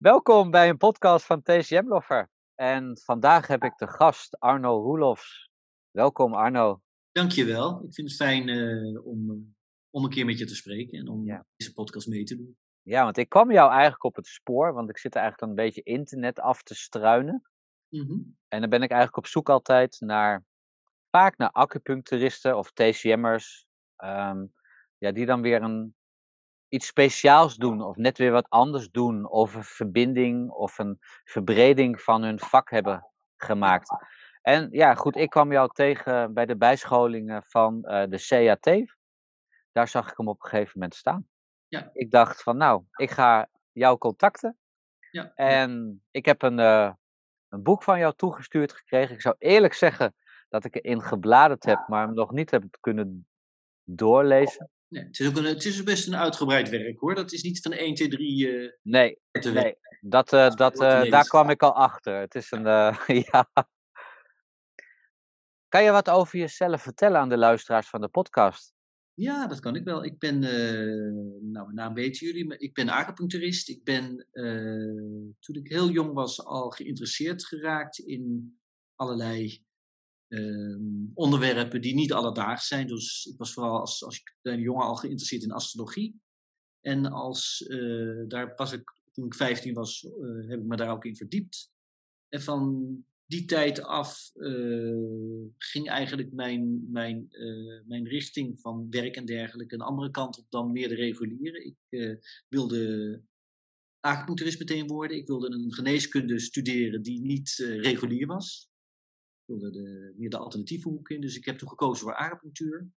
Welkom bij een podcast van TCM Lover. En vandaag heb ik de gast Arno Roelofs. Welkom Arno. Dankjewel. Ik vind het fijn uh, om, uh, om een keer met je te spreken en om Ja. deze podcast mee te doen. Ja, want ik kwam jou eigenlijk op het spoor, want ik zit eigenlijk een beetje internet af te struinen. Mhm. En dan ben ik eigenlijk op zoek altijd naar, vaak naar acupuncturisten of TCM'ers, ehm, ja, die dan weer een, iets speciaals doen of net weer wat anders doen of een verbinding of een verbreding van hun vak hebben gemaakt. En ja, goed, ik kwam jou tegen bij de bijscholingen van eh, de CAT. Daar zag ik hem op een gegeven moment staan. Ja. Ik dacht van nou, ik ga jou contacten. Ja. En ik heb een, eh, een boek van jou toegestuurd gekregen. Ik zou eerlijk zeggen dat ik erin gebladerd heb, maar hem nog niet heb kunnen doorlezen. Nee, het, is ook een, het is best een uitgebreid werk hoor. Dat is niet van 1, 2, 3 eh Nee, nee dat, eh, dat, eh, daar kwam ik al achter. Het is een, eh, ja. Kan je wat over jezelf vertellen aan de luisteraars van de podcast? Ja, dat kan ik wel. Ik ben, nou mijn naam weten jullie, maar ik ben acupuncturist. Ik ben toen ik heel jong was al geïnteresseerd geraakt in allerlei ehm, onderwerpen die niet alledaags zijn. Dus ik was vooral als, als kleine jongen al geïnteresseerd in astrologie. En als, eh, daar pas ik, toen ik 15 was, eh, heb ik me daar ook in verdiept. En van die tijd af eh, ging eigenlijk mijn, mijn, mijn richting van werk en dergelijke een andere kant op dan meer de reguliere. Ik wilde acupuncturist meteen worden. Ik wilde een geneeskunde studeren die niet regulier was. Wilde de, meer de alternatieve hoek in. Dus ik heb toen gekozen voor acupunctuur.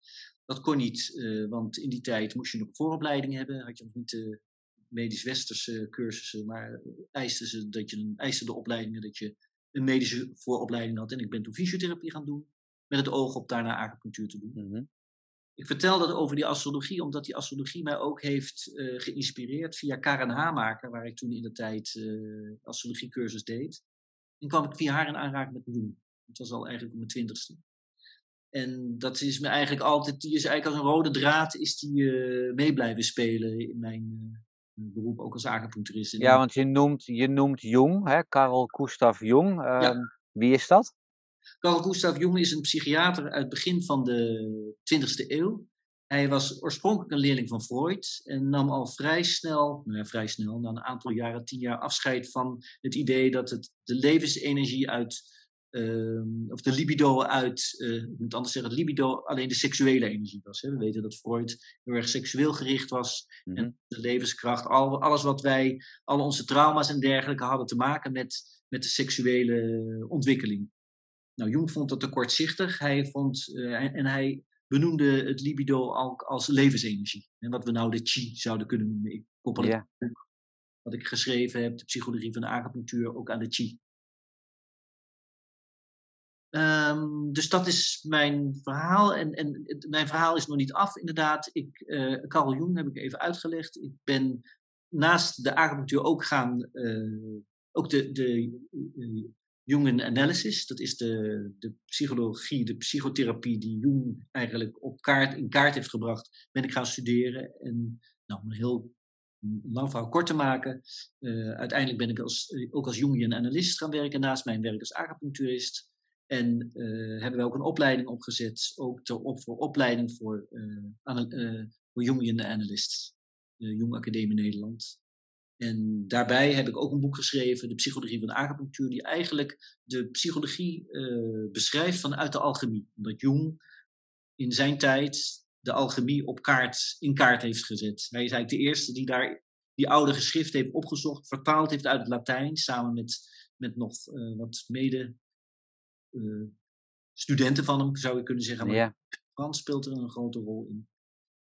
Dat kon niet, eh, want in die tijd moest je nog vooropleiding hebben. Had je nog niet de medisch-westerse cursussen, maar eh, eisten ze dat je een, eisten de opleidingen dat je een medische vooropleiding had. En ik ben toen fysiotherapie gaan doen, met het oog op daarna acupunctuur te doen. Mhm. Ik vertel dat over die astrologie, omdat die astrologie mij ook heeft eh, geïnspireerd via Karen Hamaker, waar ik toen in de tijd eh astrologiecursus deed. En kwam ik via haar in aanraking met Bloem. Het was al eigenlijk op mijn twintigste. En dat is me eigenlijk altijd, die is eigenlijk als een rode draad, is die eh, mee blijven spelen in mijn eh, beroep, ook als acupuncturist. Ja, want je noemt, je noemt Jung, hè? Karel Gustav Jung. Ehm, Wie is dat? Carl Gustav Jung is een psychiater uit het begin van de 20e eeuw. Hij was oorspronkelijk een leerling van Freud en nam al vrij snel, nou ja, vrij snel, na een aantal jaren, tien jaar afscheid van het idee dat het de levensenergie uit, of de libido uit, eh, ik moet anders zeggen, het libido alleen de seksuele energie was. Hè. We weten dat Freud heel erg seksueel gericht was Mhm. en de levenskracht, al, alles wat wij, al onze trauma's en dergelijke hadden te maken met, met de seksuele ontwikkeling. Nou, Jung vond dat te kortzichtig. Hij vond, eh, en, en hij benoemde het libido ook als levensenergie. En wat we nou de chi zouden kunnen noemen. Ik koppel het Ja. boek wat ik geschreven heb, de psychologie van de acupunctuur, ook aan de chi. Ehm, dus dat is mijn verhaal. En, en mijn verhaal is nog niet af, inderdaad. Ik, eh, Carl Jung heb ik even uitgelegd. Ik ben naast de acupunctuur ook gaan, eh, ook de, de eh, Jungian Analysis, dat is de, de psychologie, de psychotherapie die Jung eigenlijk op kaart, in kaart heeft gebracht, ben ik gaan studeren. En nou, om een heel lang verhaal kort te maken, uiteindelijk ben ik als, ook als Jungian Analyst gaan werken, naast mijn werk als acupuncturist. En eh, hebben we ook een opleiding opgezet, ook ter op, voor opleiding voor, eh eh, voor Jungian Analysts, de Jung Academie Nederland. En daarbij heb ik ook een boek geschreven, De Psychologie van de Acupunctuur, die eigenlijk de psychologie beschrijft vanuit de alchemie. Omdat Jung in zijn tijd de alchemie op kaart, in kaart heeft gezet. Hij is eigenlijk de eerste die daar die oude geschriften heeft opgezocht, vertaald heeft uit het Latijn, samen met, met nog wat mede studenten van hem, zou je kunnen zeggen. Maar Ja. Frans speelt er een grote rol in.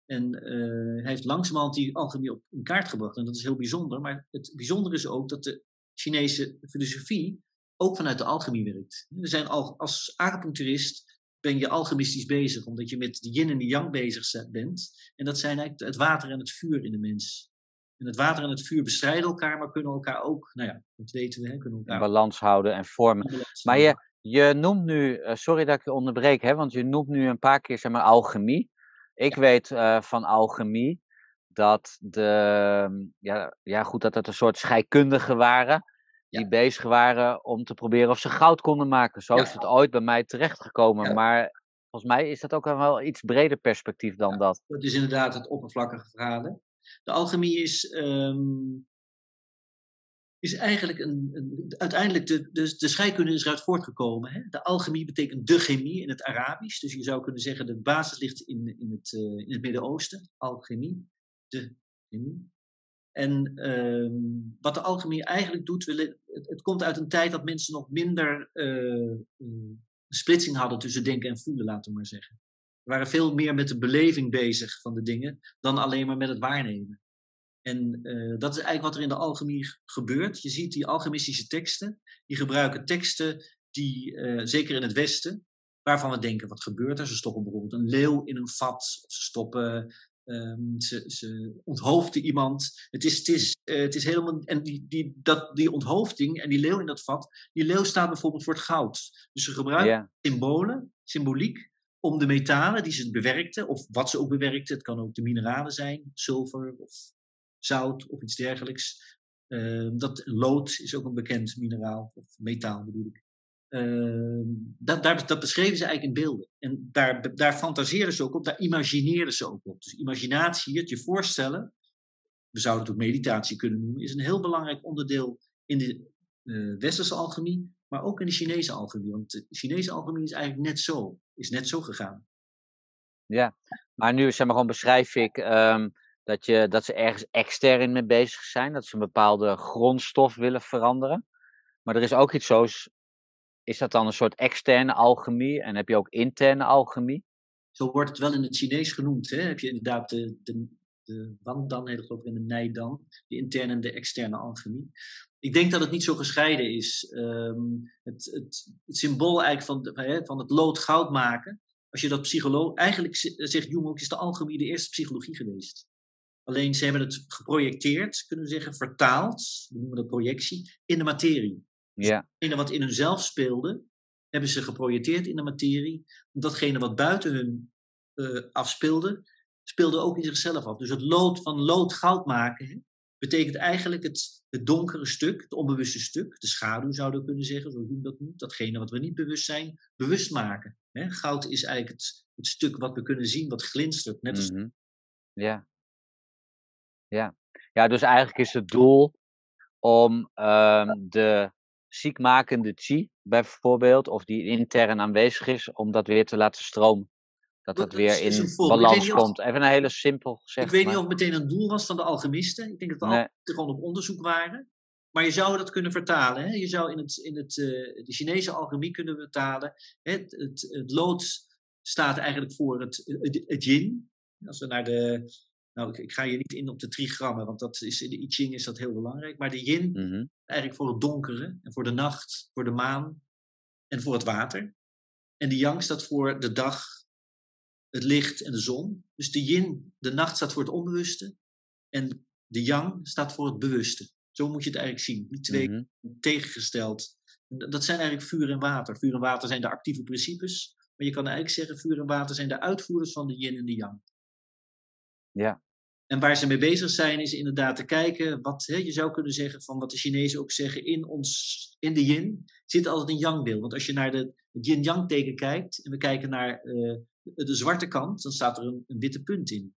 En eh, hij heeft langzamerhand die alchemie op in kaart gebracht. En dat is heel bijzonder. Maar het bijzondere is ook dat de Chinese filosofie ook vanuit de alchemie werkt. We zijn al, als acupuncturist ben je alchemistisch bezig, omdat je met de yin en de yang bezig bent. En dat zijn eigenlijk het water en het vuur in de mens. En het water en het vuur bestrijden elkaar, maar kunnen elkaar ook, nou ja, dat weten we, hè, kunnen In elkaar balans houden en vormen. Maar je, je noemt nu, eh, sorry dat ik je onderbreek, hè, want je noemt nu een paar keer zeg maar, alchemie. Ik weet eh, van alchemie dat de, ja, ja goed, dat het een soort scheikundigen waren. Die bezig waren om te proberen of ze goud konden maken. Zo is het ooit bij mij terechtgekomen. Maar volgens mij is dat ook wel iets breder perspectief dan dat. Dat is inderdaad het oppervlakkige verhalen. De alchemie is, ehm, is eigenlijk een, een uiteindelijk de, de, de scheikunde is eruit voortgekomen. Hè? De alchemie betekent de chemie in het Arabisch. Dus je zou kunnen zeggen de basis ligt in, in het, uh, in het Midden-Oosten. Alchemie, de chemie. En uh, wat de alchemie eigenlijk doet, het, het, komt uit een tijd dat mensen nog minder uh, splitsing hadden tussen denken en voelen, laten we maar zeggen. We waren veel meer met de beleving bezig van de dingen dan alleen maar met het waarnemen. En uh, dat is eigenlijk wat er in de alchemie gebeurt. Je ziet die alchemistische teksten, die gebruiken teksten die, uh, zeker in het Westen, waarvan we denken, wat gebeurt er? Ze stoppen bijvoorbeeld een leeuw in een vat, of ze stoppen Um, ze, ze onthoofden iemand. Het is, het is, uh, het is helemaal. En die, die, dat, die onthoofding en die leeuw in dat vat. Die leeuw staat bijvoorbeeld voor het goud. Dus ze gebruiken symbolen, symboliek. om de metalen die ze bewerkten. of wat ze ook bewerkten. Het kan ook de mineralen zijn, zilver of zout of iets dergelijks. Uh, dat lood is ook een bekend mineraal, of metaal bedoel ik. Uh, dat, daar, dat beschreven ze eigenlijk in beelden. En daar, daar fantaseerden ze ook op, daar imagineerden ze ook op. Dus imaginatie, het je voorstellen, we zouden het ook meditatie kunnen noemen, is een heel belangrijk onderdeel in de uh, westerse alchemie, maar ook in de Chinese alchemie. Want de Chinese alchemie is eigenlijk net zo, is net zo gegaan. Ja, maar nu zeg maar gewoon beschrijf ik um, dat, je, dat ze ergens extern mee bezig zijn, dat ze een bepaalde grondstof willen veranderen. Maar er is ook iets zoals is dat dan een soort externe alchemie en heb je ook interne alchemie? Zo wordt het wel in het Chinees genoemd. Hè? Heb je inderdaad de, de, de Wandan, heet het ook in de Nijdan, de interne en de externe alchemie. Ik denk dat het niet zo gescheiden is. Het, het, het, symbool eigenlijk van, van het lood goud maken. Als je dat psycholoog. Eigenlijk zegt Jung ook, is de alchemie de eerste psychologie geweest. Alleen ze hebben het geprojecteerd, kunnen we zeggen, vertaald, we noemen dat projectie, in de materie. Ja. Datgene wat in hunzelf speelde, hebben ze geprojecteerd in de materie. Datgene wat buiten hun uh, afspeelde, speelde ook in zichzelf af. Dus het lood van lood goud maken hè, betekent eigenlijk het, het donkere stuk, het onbewuste stuk, de schaduw zouden we kunnen zeggen, zo doen dat noemt, datgene wat we niet bewust zijn, bewust maken. Hè. Goud is eigenlijk het, het stuk wat we kunnen zien, wat glinstert. Net als... Mm -hmm. Ja. Ja. ja, dus eigenlijk is het doel om um, de ziekmakende chi bijvoorbeeld, of die intern aanwezig is, om dat weer te laten stromen. Dat dat, weer in balans komt. Even een hele simpel gezegd. Ik weet niet of het meteen een doel was van de alchemisten. Ik denk dat we nee. gewoon op onderzoek waren. Maar je zou dat kunnen vertalen. Hè? Je zou in, het, in het, uh, de Chinese alchemie kunnen vertalen. Het, het, het, lood staat eigenlijk voor het, het, het yin. Als we naar de, nou, ik, ik, ga hier niet in op de trigrammen, want dat is, in de I Ching is dat heel belangrijk. Maar de yin, mm -hmm. eigenlijk voor het donkere, en voor de nacht, voor de maan en voor het water. En de yang staat voor de dag, het licht en de zon. Dus de yin, de nacht staat voor het onbewuste. En de yang staat voor het bewuste. Zo moet je het eigenlijk zien. Die twee mm -hmm. tegengesteld. Dat zijn eigenlijk vuur en water. Vuur en water zijn de actieve principes. Maar je kan eigenlijk zeggen, vuur en water zijn de uitvoerders van de yin en de yang. Ja. En waar ze mee bezig zijn, is inderdaad te kijken wat hè, je zou kunnen zeggen van wat de Chinezen ook zeggen, in ons, in de yin zit altijd een yang-beeld. Want als je naar de, het yin-yang teken kijkt en we kijken naar uh, de zwarte kant, dan staat er een, een, witte punt in.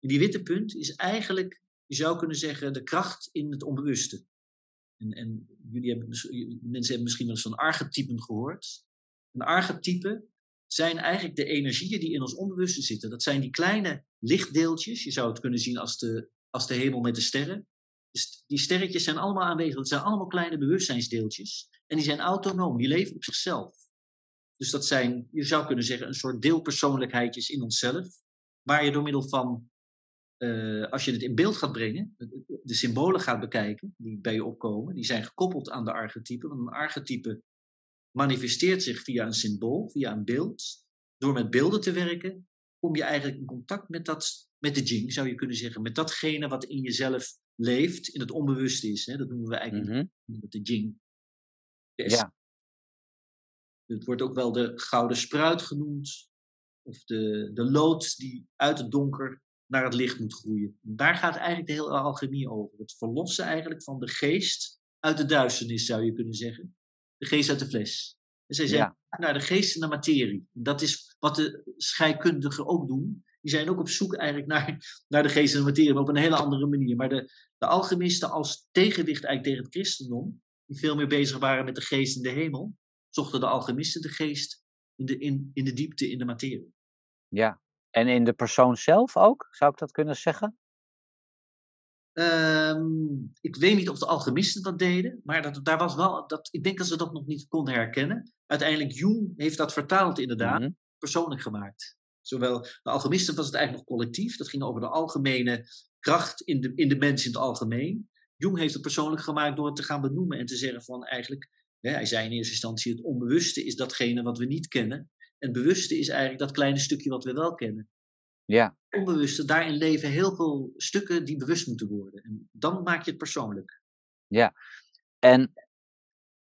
En die witte punt is eigenlijk, je zou kunnen zeggen, de kracht in het onbewuste. En, en jullie hebben, mensen hebben misschien wel eens van archetypen gehoord. Een archetype zijn eigenlijk de energieën die in ons onbewuste zitten. Dat zijn die kleine lichtdeeltjes. Je zou het kunnen zien als de, als de hemel met de sterren. Dus die sterretjes zijn allemaal aanwezig. Dat zijn allemaal kleine bewustzijnsdeeltjes. En die zijn autonoom, die leven op zichzelf. Dus dat zijn, je zou kunnen zeggen, een soort deelpersoonlijkheidjes in onszelf. Waar je door middel van, uh, als je het in beeld gaat brengen, de symbolen gaat bekijken die bij je opkomen, die zijn gekoppeld aan de archetypen. Want een archetype manifesteert zich via een symbool, via een beeld. Door met beelden te werken, kom je eigenlijk in contact met, dat, met de jing, zou je kunnen zeggen. Met datgene wat in jezelf leeft, in het onbewuste is. Hè? Dat noemen we eigenlijk mm -hmm. de jing. ja. Het wordt ook wel de gouden spruit genoemd. Of de, de lood die uit het donker naar het licht moet groeien. Daar gaat eigenlijk de hele alchemie over. Het verlossen eigenlijk van de geest uit de duisternis, zou je kunnen zeggen. De geest uit de fles. En zij zeggen, naar de geest en de materie. Dat is wat de scheikundigen ook doen. Die zijn ook op zoek eigenlijk naar, naar de geest en de materie, maar op een hele andere manier. Maar de, de alchemisten als tegenwicht eigenlijk tegen het christendom, die veel meer bezig waren met de geest in de hemel, zochten de alchemisten de geest in de, in, in de diepte, in de materie. Ja, en in de persoon zelf ook, zou ik dat kunnen zeggen? Um, ik weet niet of de alchemisten dat deden, maar dat, daar was wel, dat, ik denk dat ze dat nog niet konden herkennen. Uiteindelijk, Jung heeft dat vertaald inderdaad, mm persoonlijk gemaakt. Zowel de alchemisten was het eigenlijk nog collectief, dat ging over de algemene kracht in de, in de mens in het algemeen. Jung heeft het persoonlijk gemaakt door het te gaan benoemen en te zeggen van eigenlijk, hè, hij zei in eerste instantie, het onbewuste is datgene wat we niet kennen. En het bewuste is eigenlijk dat kleine stukje wat we wel kennen. Ja. Onbewuste, daarin leven heel veel stukken die bewust moeten worden. En dan maak je het persoonlijk. Ja, en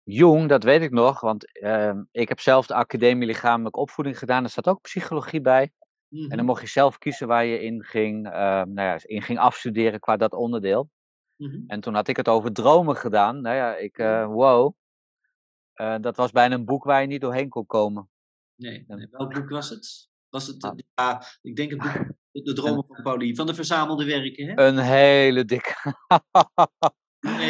Jong, dat weet ik nog, want uh, ik heb zelf de academie lichamelijke opvoeding gedaan. Er staat ook psychologie bij. En dan Mhm, mocht je zelf kiezen waar je in ging, uh, nou ja, in ging afstuderen qua dat onderdeel. mhm. En toen had ik het over dromen gedaan. Nou ja, ik, uh, wow. Uh, dat was bijna een boek waar je niet doorheen kon komen. Nee, nee. welk boek was het? Was het, Ah. ja, ik denk het boek De Dromen van Paulie, van de verzamelde werken. Hè? Een hele dikke.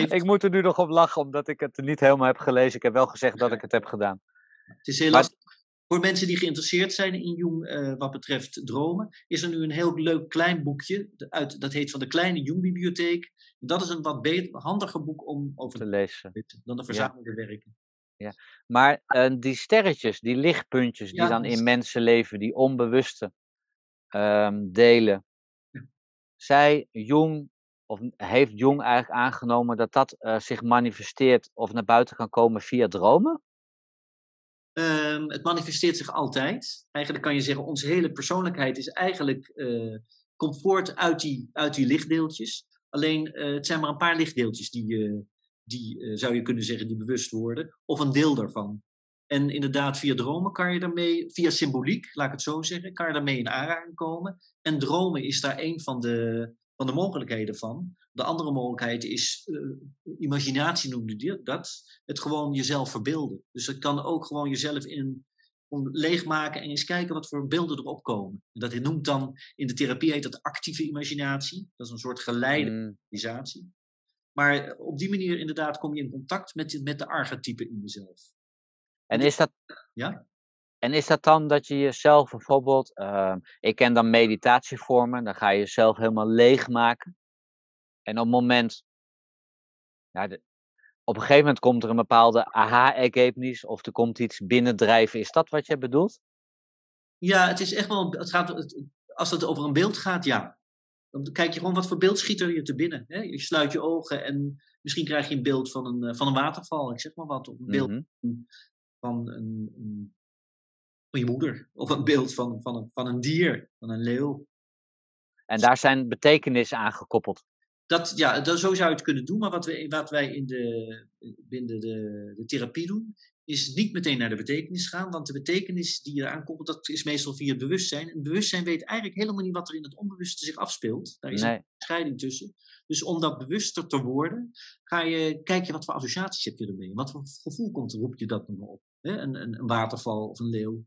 Ik moet er nu nog op lachen, omdat ik het niet helemaal heb gelezen. Ik heb wel gezegd dat ik het heb gedaan. Het is heel Maar- lastig. Voor mensen die geïnteresseerd zijn in Jung eh, wat betreft dromen, is er nu een heel leuk klein boekje. Uit, dat heet van de Kleine Jung-bibliotheek. Dat is een wat beter, handiger boek om over Te lezen. dan de verzamelde werken. Maar eh, die sterretjes, die lichtpuntjes die Ja, dan in mensen leven, die onbewuste ehm, delen. Ja. Zij, Jung, of heeft Jung eigenlijk aangenomen dat dat eh, zich manifesteert of naar buiten kan komen via dromen? Ehm, het manifesteert zich altijd. Eigenlijk kan je zeggen, onze hele persoonlijkheid is eigenlijk, eh, komt voort uit die, uit die lichtdeeltjes. Alleen, het zijn maar een paar lichtdeeltjes die, die eh, zou je kunnen zeggen, die bewust worden. Of een deel daarvan. En inderdaad, via dromen kan je daarmee, via symboliek, laat ik het zo zeggen, kan je daarmee in aanraking komen. En dromen is daar een van de, van de mogelijkheden van. De andere mogelijkheid is, eh, imaginatie noemde die dat, het gewoon jezelf verbeelden. Dus het kan ook gewoon jezelf in, leegmaken en eens kijken wat voor beelden erop komen. En dat noemt dan, in de therapie heet dat actieve imaginatie. Dat is een soort geleide Mm, imaginatie. Maar op die manier inderdaad kom je in contact met, met de archetypen in jezelf. En is dat, Ja? en is dat dan dat je jezelf bijvoorbeeld, ehm, ik ken dan meditatievormen, dan ga je jezelf helemaal leegmaken. En op het moment, ja, de- op een gegeven moment komt er een bepaalde aha-ergebnis of er komt iets binnendrijven. Is dat wat je bedoelt? Ja, het is echt wel. Het gaat, het- als het over een beeld gaat, ja. Dan kijk je gewoon wat voor beeld schiet er je te binnen. Hè? Je sluit je ogen en misschien krijg je een beeld van een, eh, van een waterval, ik zeg maar wat. Of een beeld Mhm. van, een, een- van je moeder. Of een beeld van, van, een, van een dier, van een leeuw. En daar zijn betekenissen aan gekoppeld. Dat, ja, dat, zo zou je het kunnen doen. Maar wat, we, wat wij in de, binnen de, de therapie doen, is niet meteen naar de betekenis gaan. Want de betekenis die je eraan koppelt, dat is meestal via het bewustzijn. En het bewustzijn weet eigenlijk helemaal niet wat er in het onbewuste zich afspeelt. Daar is Nee. een scheiding tussen. Dus om dat bewuster te worden, ga je, kijk je wat voor associaties heb je ermee. Wat voor gevoel komt, roep je dat nog op. Hè? Een, een, een waterval of een leeuw.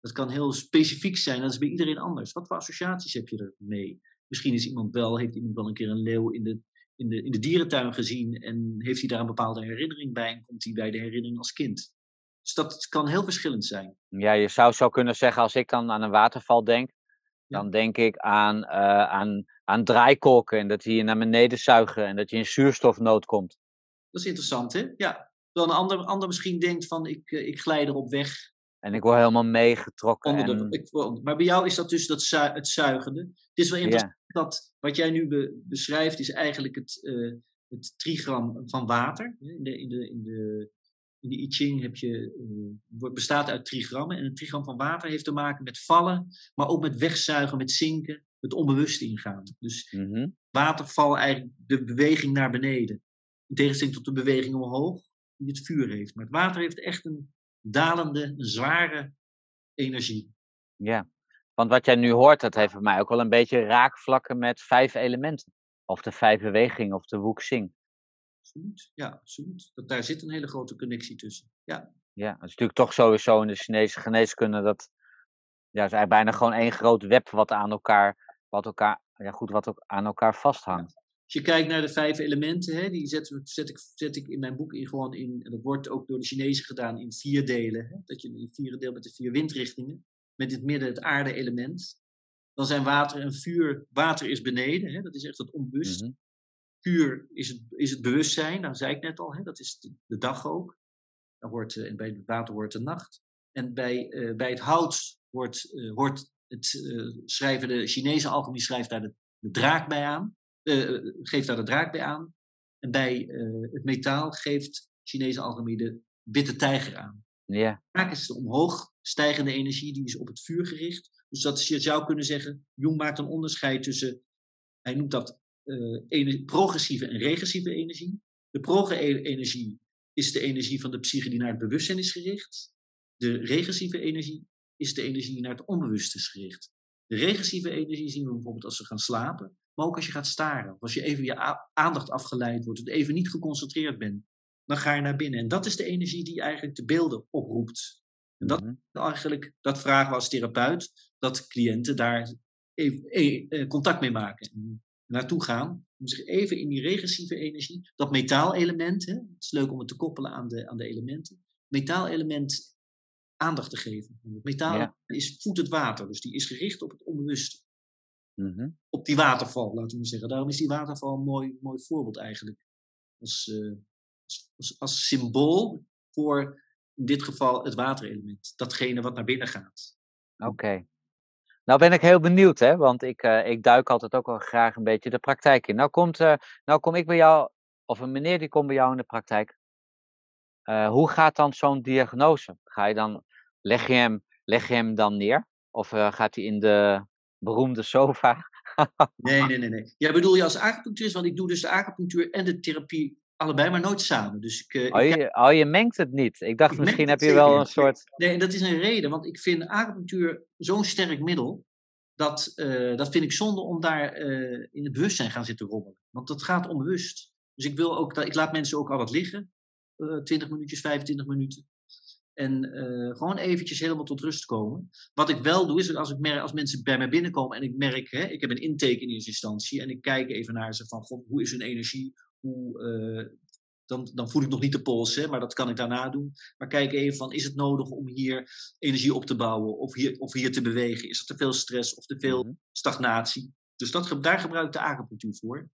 Dat kan heel specifiek zijn, dat is bij iedereen anders. Wat voor associaties heb je ermee? Misschien is iemand wel, heeft iemand wel een keer een leeuw in de, in de, in de dierentuin gezien en heeft hij daar een bepaalde herinnering bij en komt hij bij de herinnering als kind. Dus dat kan heel verschillend zijn. Ja, je zou zo kunnen zeggen, als ik dan aan een waterval denk, Ja. dan denk ik aan, eh, aan, aan draaikolken en dat die je naar beneden zuigen en dat je in zuurstofnood komt. Dat is interessant, hè? Ja. Terwijl een ander, ander misschien denkt van ik, eh, ik glij erop weg. En ik word helemaal meegetrokken. De, maar bij jou is dat dus dat het zuigende. Het is wel interessant dat wat jij nu be- beschrijft is eigenlijk het, eh, het trigram van water. In de, in de, in de, in de I Ching heb je, eh, bestaat uit trigrammen. En een trigram van water heeft te maken met vallen, maar ook met wegzuigen, met zinken, het onbewuste ingaan. Dus mhm, waterval eigenlijk de beweging naar beneden. In tegenstelling tot de beweging omhoog, die het vuur heeft. Maar het water heeft echt een dalende, een zware energie. ja. Want wat jij nu hoort, dat heeft voor mij ook wel een beetje raakvlakken met vijf elementen. Of de vijf bewegingen of de Wuxing. Absoluut, ja, absoluut. Dat, daar zit een hele grote connectie tussen. Ja. Ja, dat is natuurlijk toch sowieso in de Chinese geneeskunde dat ja, is eigenlijk bijna gewoon één groot web wat aan elkaar, wat elkaar, ja goed, wat ook aan elkaar vasthangt. Als je kijkt naar de vijf elementen, hè, die zet, zet, ik, zet ik in mijn boek in gewoon in, en dat wordt ook door de Chinezen gedaan, in vier delen. Hè, dat je in vier deel met de vier windrichtingen, met in het midden het aarde-element. Dan zijn water en vuur, water is beneden, hè, dat is echt het onbewust. Mm Vuur is het, is het bewustzijn, dat zei ik net al, hè, dat is de, dag ook. Dan wordt, uh, bij het water wordt de nacht. En bij, uh, bij het hout wordt, uh, hoort het schrijven, de Chinese alchemie schrijft daar de, de draak bij aan. geeft daar de draak bij aan. En bij het metaal geeft Chinese alchemie de witte tijger aan. Ja. Draak is de omhoog stijgende energie, die is op het vuur gericht. Dus dat je zou kunnen zeggen, Jung maakt een onderscheid tussen, hij noemt dat uh, progressieve en regressieve energie. De progressieve-energie is de energie van de psyche die naar het bewustzijn is gericht. De regressieve energie is de energie die naar het onbewuste is gericht. De regressieve energie zien we bijvoorbeeld als we gaan slapen, maar ook als je gaat staren. Of als je even je aandacht afgeleid wordt, even niet geconcentreerd bent, dan ga je naar binnen. En dat is de energie die eigenlijk de beelden oproept. En dat, mm eigenlijk, dat vragen we als therapeut, dat cliënten daar even, eh, contact mee maken. En naartoe gaan, om zich even in die regressieve energie, dat metaalelement, hè, het is leuk om het te koppelen aan de, aan de elementen, metaalelement aandacht te geven. Het metaal is voedt het water, dus die is gericht op het onbewuste. Mm Op die waterval, laten we maar zeggen. Daarom is die waterval een mooi, mooi voorbeeld eigenlijk. Als, uh, als, als, symbool voor in dit geval het waterelement. Datgene wat naar binnen gaat. Oké. Nou ben ik heel benieuwd, hè, want ik, uh, ik duik altijd ook wel graag een beetje de praktijk in. Nou, komt, uh, nou kom ik bij jou, of een meneer die komt bij jou in de praktijk. Uh, hoe gaat dan zo'n diagnose? Ga je dan, leg, je hem, leg je hem dan neer? Of gaat hij in de beroemde sofa? nee, nee, nee, nee. Ja, bedoel je als acupuncturist? Want ik doe dus de acupunctuur en de therapie allebei, maar nooit samen. Dus ik, oh, je, oh, je mengt het niet. Ik dacht, misschien heb je wel een soort. Nee, dat is een reden, want ik vind acupunctuur zo'n sterk middel. Dat, uh, dat vind ik zonde om daar uh, in het bewustzijn gaan zitten rommelen. Want dat gaat onbewust. Dus ik wil ook dat ik laat mensen ook al wat liggen. Uh, 20 minuutjes, 25 minuten. En gewoon eventjes helemaal tot rust komen. Wat ik wel doe, is als, ik merk, als mensen bij mij binnenkomen en ik merk, hè, ik heb een intake in eerste instantie. En ik kijk even naar ze van, hoe is hun energie? hoe, dan, dan voel ik nog niet de pols, hè, maar dat kan ik daarna doen. Maar kijk even van, is het nodig om hier energie op te bouwen of hier, of hier te bewegen? Is er te veel stress of te veel mhm. stagnatie? Dus dat, daar gebruik ik de acupunctuur voor.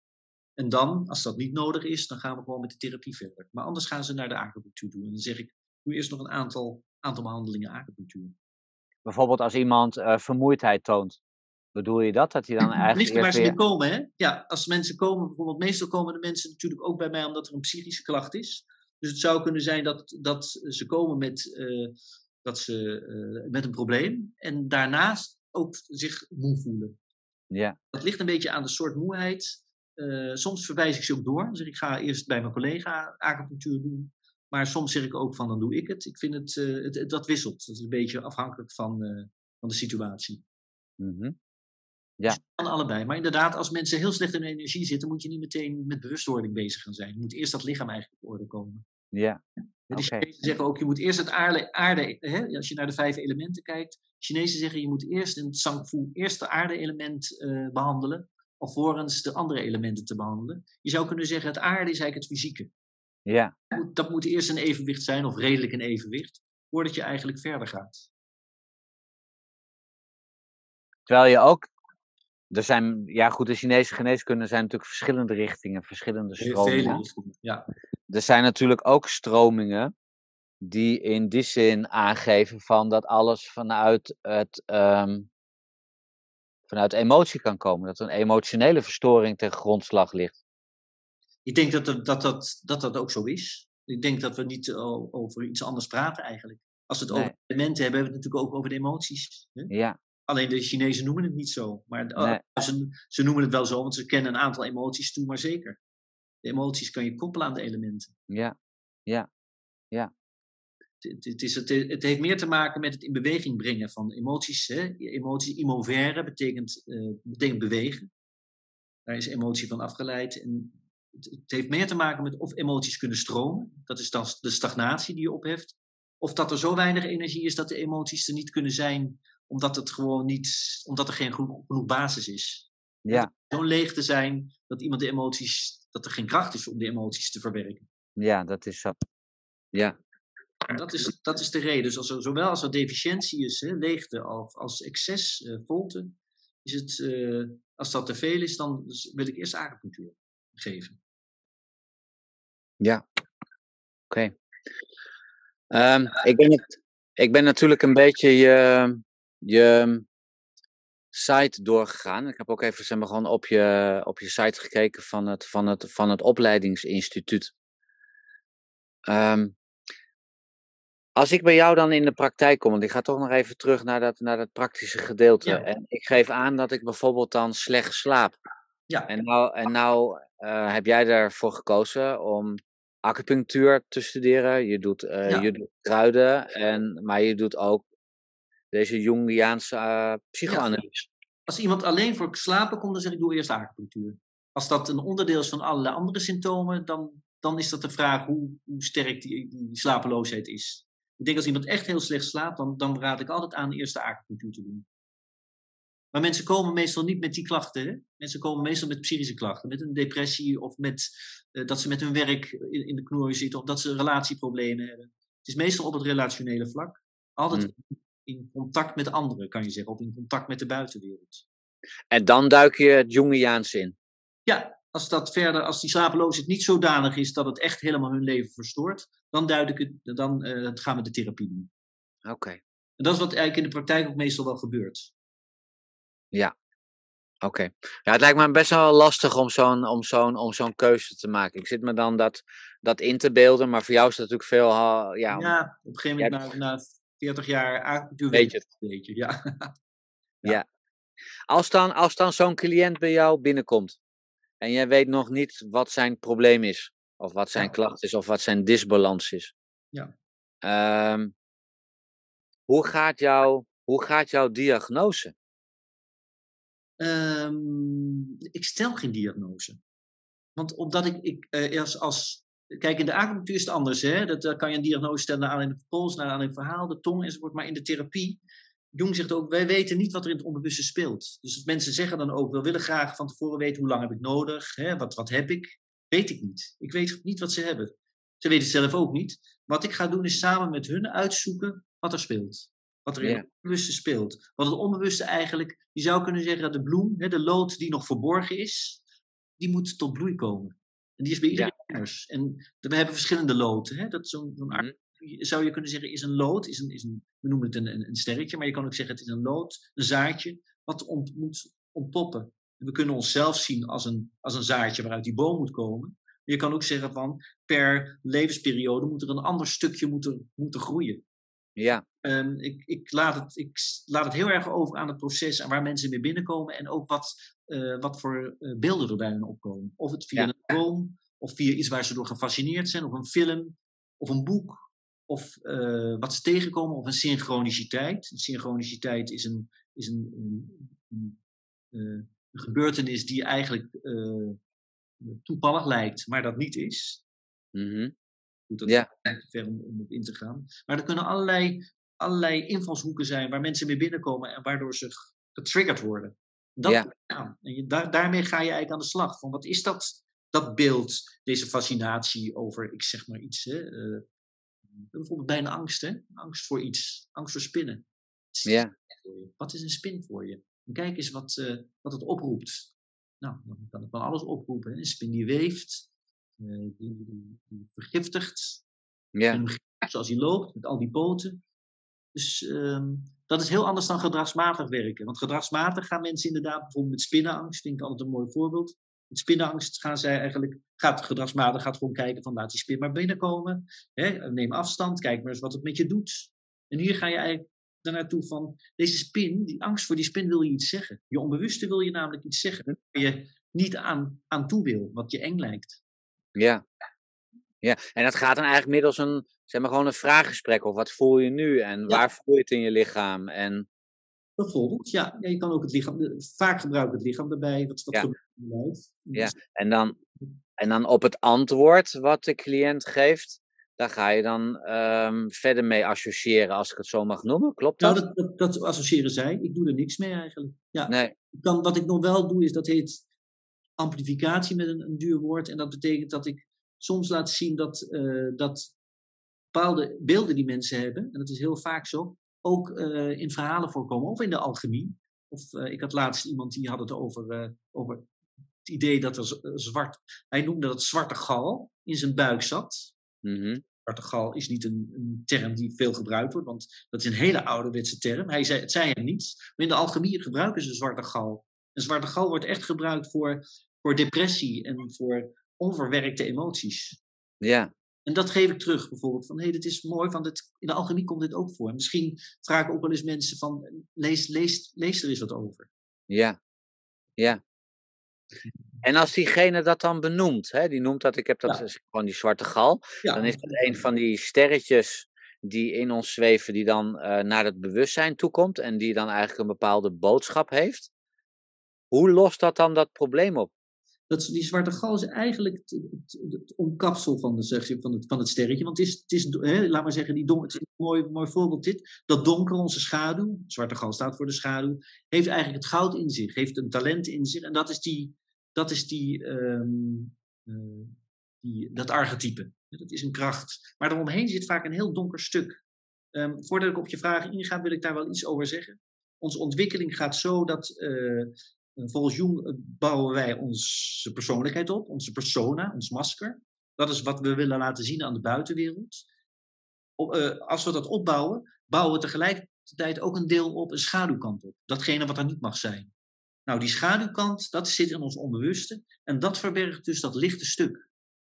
En dan, als dat niet nodig is, dan gaan we gewoon met de therapie verder. Maar anders gaan ze naar de acupunctuur doen. En dan zeg ik, doe eerst nog een aantal, aantal behandelingen acupunctuur. Bijvoorbeeld als iemand uh, vermoeidheid toont. Bedoel je dat? Dat hij dan eigenlijk. Ligt waar ze weer... komen, hè? Ja, als mensen komen, bijvoorbeeld, meestal komen de mensen natuurlijk ook bij mij omdat er een psychische klacht is. Dus het zou kunnen zijn dat, dat ze komen met, uh, dat ze, uh, met een probleem en daarnaast ook zich moe voelen. Ja. Dat ligt een beetje aan de soort moeheid. Uh, soms verwijs ik ze ook door. Zeg ik, ga eerst bij mijn collega acupunctuur doen. Maar soms zeg ik ook van, dan doe ik het. Ik vind het, het, het dat wisselt. Dat is een beetje afhankelijk van, van de situatie. Mm ja. Dus kan allebei. Maar inderdaad, als mensen heel slecht in energie zitten, moet je niet meteen met bewustwording bezig gaan zijn. Je moet eerst dat lichaam eigenlijk op orde komen. Ja. De Chinezen zeggen ook, je moet eerst het aarde, aarde hè, als je naar de vijf elementen kijkt. Chinezen zeggen, je moet eerst in het Sangfu eerst de aarde-element uh, behandelen, alvorens de andere elementen te behandelen. Je zou kunnen zeggen, het aarde is eigenlijk het fysieke. Ja. Dat moet eerst een evenwicht zijn, of redelijk een evenwicht, voordat je eigenlijk verder gaat. Terwijl je ook er zijn, ja goed, de Chinese geneeskunde zijn natuurlijk verschillende richtingen, verschillende stromingen. ja. Er zijn natuurlijk ook stromingen die in die zin aangeven van dat alles vanuit het um, vanuit emotie kan komen. Dat een emotionele verstoring ten grondslag ligt. Ik denk dat dat, dat, dat, dat, dat ook zo is. Ik denk dat we niet over iets anders praten eigenlijk. Als we het over elementen hebben, hebben we het natuurlijk ook over de emoties. Hè? Ja, Alleen de Chinezen noemen het niet zo. Maar oh, ze, ze, noemen het wel zo, want ze kennen een aantal emoties toe, maar zeker. De emoties kan je koppelen aan de elementen. Ja, ja, ja. Het, het, is, het, het, heeft meer te maken met het in beweging brengen van emoties. Hè? Emoties, immovere betekent, uh, betekent bewegen. Daar is emotie van afgeleid. En het, het, heeft meer te maken met of emoties kunnen stromen. Dat is dan de stagnatie die je opheft. Of dat er zo weinig energie is dat de emoties er niet kunnen zijn, omdat, het gewoon niet, omdat er geen genoeg, genoeg basis is. Ja. Zo'n leeg te zijn dat iemand de emoties, dat er geen kracht is om de emoties te verwerken. Ja, dat is zo. Ja. En dat is, dat is de reden. Dus als er, zowel als er deficiëntie is, hè, leegte, als, als excess, uh, volte, is het, uh, als dat te veel is, dan wil ik eerst acupunctuur geven. Ja, oké. Okay. Um, ik, ben het, ik ben natuurlijk een beetje je, je site doorgegaan. Ik heb ook even zeg maar, gewoon op je, op je site gekeken van het, van het, van het opleidingsinstituut. Um, als ik bij jou dan in de praktijk kom, want ik ga toch nog even terug naar dat, naar dat praktische gedeelte. Ja. En ik geef aan dat ik bijvoorbeeld dan slecht slaap. Ja. En nou, en nou uh, heb jij ervoor gekozen om acupunctuur te studeren. Je doet, uh, Ja. je doet kruiden, en, maar je doet ook deze Jungiaanse uh, psychoanalyse. Als iemand alleen voor slapen komt, dan zeg ik doe eerst acupunctuur. Als dat een onderdeel is van allerlei andere symptomen, dan, dan is dat de vraag hoe, hoe sterk die, die slapeloosheid is. Ik denk als iemand echt heel slecht slaapt, dan, dan raad ik altijd aan eerst de acupunctuur te doen. Maar mensen komen meestal niet met die klachten. Hè? Mensen komen meestal met psychische klachten. Met een depressie of met, uh, dat ze met hun werk in, in de knooi zitten. Of dat ze relatieproblemen hebben. Het is meestal op het relationele vlak. Altijd Hmm. In contact met anderen, kan je zeggen. Of in contact met de buitenwereld. En dan duik je het Jungiaans in. Ja, als dat verder, als die slapeloosheid niet zodanig is dat het echt helemaal hun leven verstoort, dan, duid ik het, dan uh, gaan we de therapie doen. Oké. Okay. En dat is wat eigenlijk in de praktijk ook meestal wel gebeurt. Ja. Oké. Okay. Ja, het lijkt me best wel lastig om zo'n, om, zo'n, om zo'n keuze te maken. Ik zit me dan dat, dat in te beelden, maar voor jou is dat natuurlijk veel. Ja, ja op een gegeven moment ja, na, na 40 jaar acupunctuur weet je het. Weet je, ja. ja. ja. Als dan, als dan zo'n cliënt bij jou binnenkomt en jij weet nog niet wat zijn probleem is, of wat zijn Ja. klacht is, of wat zijn disbalans is. Ja. Ehm, hoe, gaat jouw, hoe gaat jouw diagnose? Ehm, ik stel geen diagnose. Want omdat ik, ik eh, als, als. Kijk, in de acupunctuur is het anders. Hè? Dat, daar kan je een diagnose stellen naar aanleiding van pols, naar aanleiding van verhaal, de tong enzovoort. Maar in de therapie, Jung zegt ook, wij weten niet wat er in het onderbewuste speelt. Dus mensen zeggen dan ook, we willen graag van tevoren weten hoe lang heb ik nodig, hè? Wat, wat heb ik? Weet ik niet. Ik weet niet wat ze hebben. Ze weten het zelf ook niet. Wat ik ga doen is samen met hun uitzoeken wat er speelt. Wat er in het onbewuste speelt. Wat het onbewuste eigenlijk, je zou kunnen zeggen, de bloem, hè, de lood die nog verborgen is, die moet tot bloei komen. En die is bij iedereen En we hebben verschillende loten. Hè? Dat zo'n, zo'n Mhm. zou je kunnen zeggen, is een lood, is een, is een, we noemen het een, een, een sterretje, maar je kan ook zeggen, het is een lood, een zaadje, wat ont, moet ontpoppen. En we kunnen onszelf zien als een, als een zaadje waaruit die boom moet komen. Je kan ook zeggen van, per levensperiode moet er een ander stukje moeten, moeten groeien. Ja, Um, ik, ik, laat het, ik laat het heel erg over aan het proces en waar mensen mee binnenkomen en ook wat, uh, wat voor uh, beelden er bij hen opkomen. Of het via Ja. een droom, of via iets waar ze door gefascineerd zijn, of een film, of een boek, of uh, wat ze tegenkomen, of een synchroniciteit. Een synchroniciteit is een, is een, een, een, een gebeurtenis die eigenlijk uh, toevallig lijkt, maar dat niet is. Mhm. Goed, dat Ja. is te ver om, om op in te gaan. Maar er kunnen allerlei, allerlei invalshoeken zijn waar mensen mee binnenkomen en waardoor ze getriggerd worden. Dat Ja. En je, daar, daarmee ga je eigenlijk aan de slag. Van wat is dat, dat beeld, deze fascinatie over, ik zeg maar iets, hè, eh, bijvoorbeeld bij een angst, hè? angst voor iets, angst voor spinnen. Ja. Wat is een spin voor je? En kijk eens wat, eh, wat het oproept. Nou, dan kan het van alles oproepen. Hè? Een spin die weeft, eh, die, die, die vergiftigt, Ja. en zoals hij loopt, met al die poten. Dus ehm, dat is heel anders dan gedragsmatig werken. Want gedragsmatig gaan mensen inderdaad, bijvoorbeeld met spinnenangst, vind ik altijd een mooi voorbeeld. Spinnenangst gaan zij eigenlijk, gaat gedragsmatig gaat gewoon kijken van laat die spin maar binnenkomen. Hè, neem afstand, kijk maar eens wat het met je doet. En hier ga je eigenlijk naartoe van, deze spin, die angst voor die spin wil je iets zeggen. Je onbewuste wil je namelijk iets zeggen. Waar je niet aan, aan toe wil, wat je eng lijkt. Ja. Ja, en dat gaat dan eigenlijk middels een, zeg maar gewoon een vraaggesprek. Of wat voel je nu en waar voel je het in je lichaam? En... Bijvoorbeeld, ja. ja. Je kan ook het lichaam, vaak gebruiken het lichaam erbij. Wat, wat Ja. gebeurt. Ja, en dan, en dan op het antwoord wat de cliënt geeft, daar ga je dan ehm, verder mee associëren, als ik het zo mag noemen. Klopt Nou, dat? dat, dat, dat associëren zij. Ik doe er niks mee eigenlijk. Ja. Nee. Wat ik nog wel doe, is dat heet amplificatie met een, een duur woord. En dat betekent dat ik soms laat zien dat, eh, dat bepaalde beelden die mensen hebben, en dat is heel vaak zo, ook eh, in verhalen voorkomen, of in de alchemie. Of eh, ik had laatst iemand die had het over, eh, over het idee dat er zwart, hij noemde dat zwarte gal in zijn buik zat. Mhm. Zwarte gal is niet een, een term die veel gebruikt wordt, want dat is een hele ouderwetse term. Hij zei, het zei hem niets. Maar in de alchemie gebruiken ze zwarte gal. En zwarte gal wordt echt gebruikt voor, voor depressie en voor onverwerkte emoties. Ja, En dat geef ik terug bijvoorbeeld. Van hé, hey, dit is mooi, want het, in de alchemie komt dit ook voor. Misschien vragen ook wel eens mensen van lees, lees, lees er eens wat over. ja, ja. En als diegene dat dan benoemt, hè, die noemt dat, ik heb dat Ja. is gewoon die zwarte gal, Ja, dan is dat een van die sterretjes die in ons zweven, die dan eh, naar het bewustzijn toekomt en die dan eigenlijk een bepaalde boodschap heeft. Hoe lost dat dan dat probleem op? Dat, die zwarte gal is eigenlijk het, omkapsel van, de, zeg van, het, van het sterretje. Want het is, het is laat maar zeggen, die don, het is een mooi, mooi voorbeeld dit. Dat donker, onze schaduw, zwarte gal staat voor de schaduw, heeft eigenlijk het goud in zich, heeft een talent in zich. En dat is, die, dat, is die, ehm, eh, die, dat archetype. Dat is een kracht. Maar daaromheen zit vaak een heel donker stuk. Ehm, voordat ik op je vragen inga, wil ik daar wel iets over zeggen. Onze ontwikkeling gaat zo dat eh, volgens Jung eh, bouwen wij onze persoonlijkheid op, onze persona, ons masker. Dat is wat we willen laten zien aan de buitenwereld. Eh, als we dat opbouwen, bouwen we tegelijkertijd ook een deel op, een schaduwkant op. Datgene wat er niet mag zijn. Nou, die schaduwkant, dat zit in ons onbewuste. En dat verbergt dus dat lichte stuk.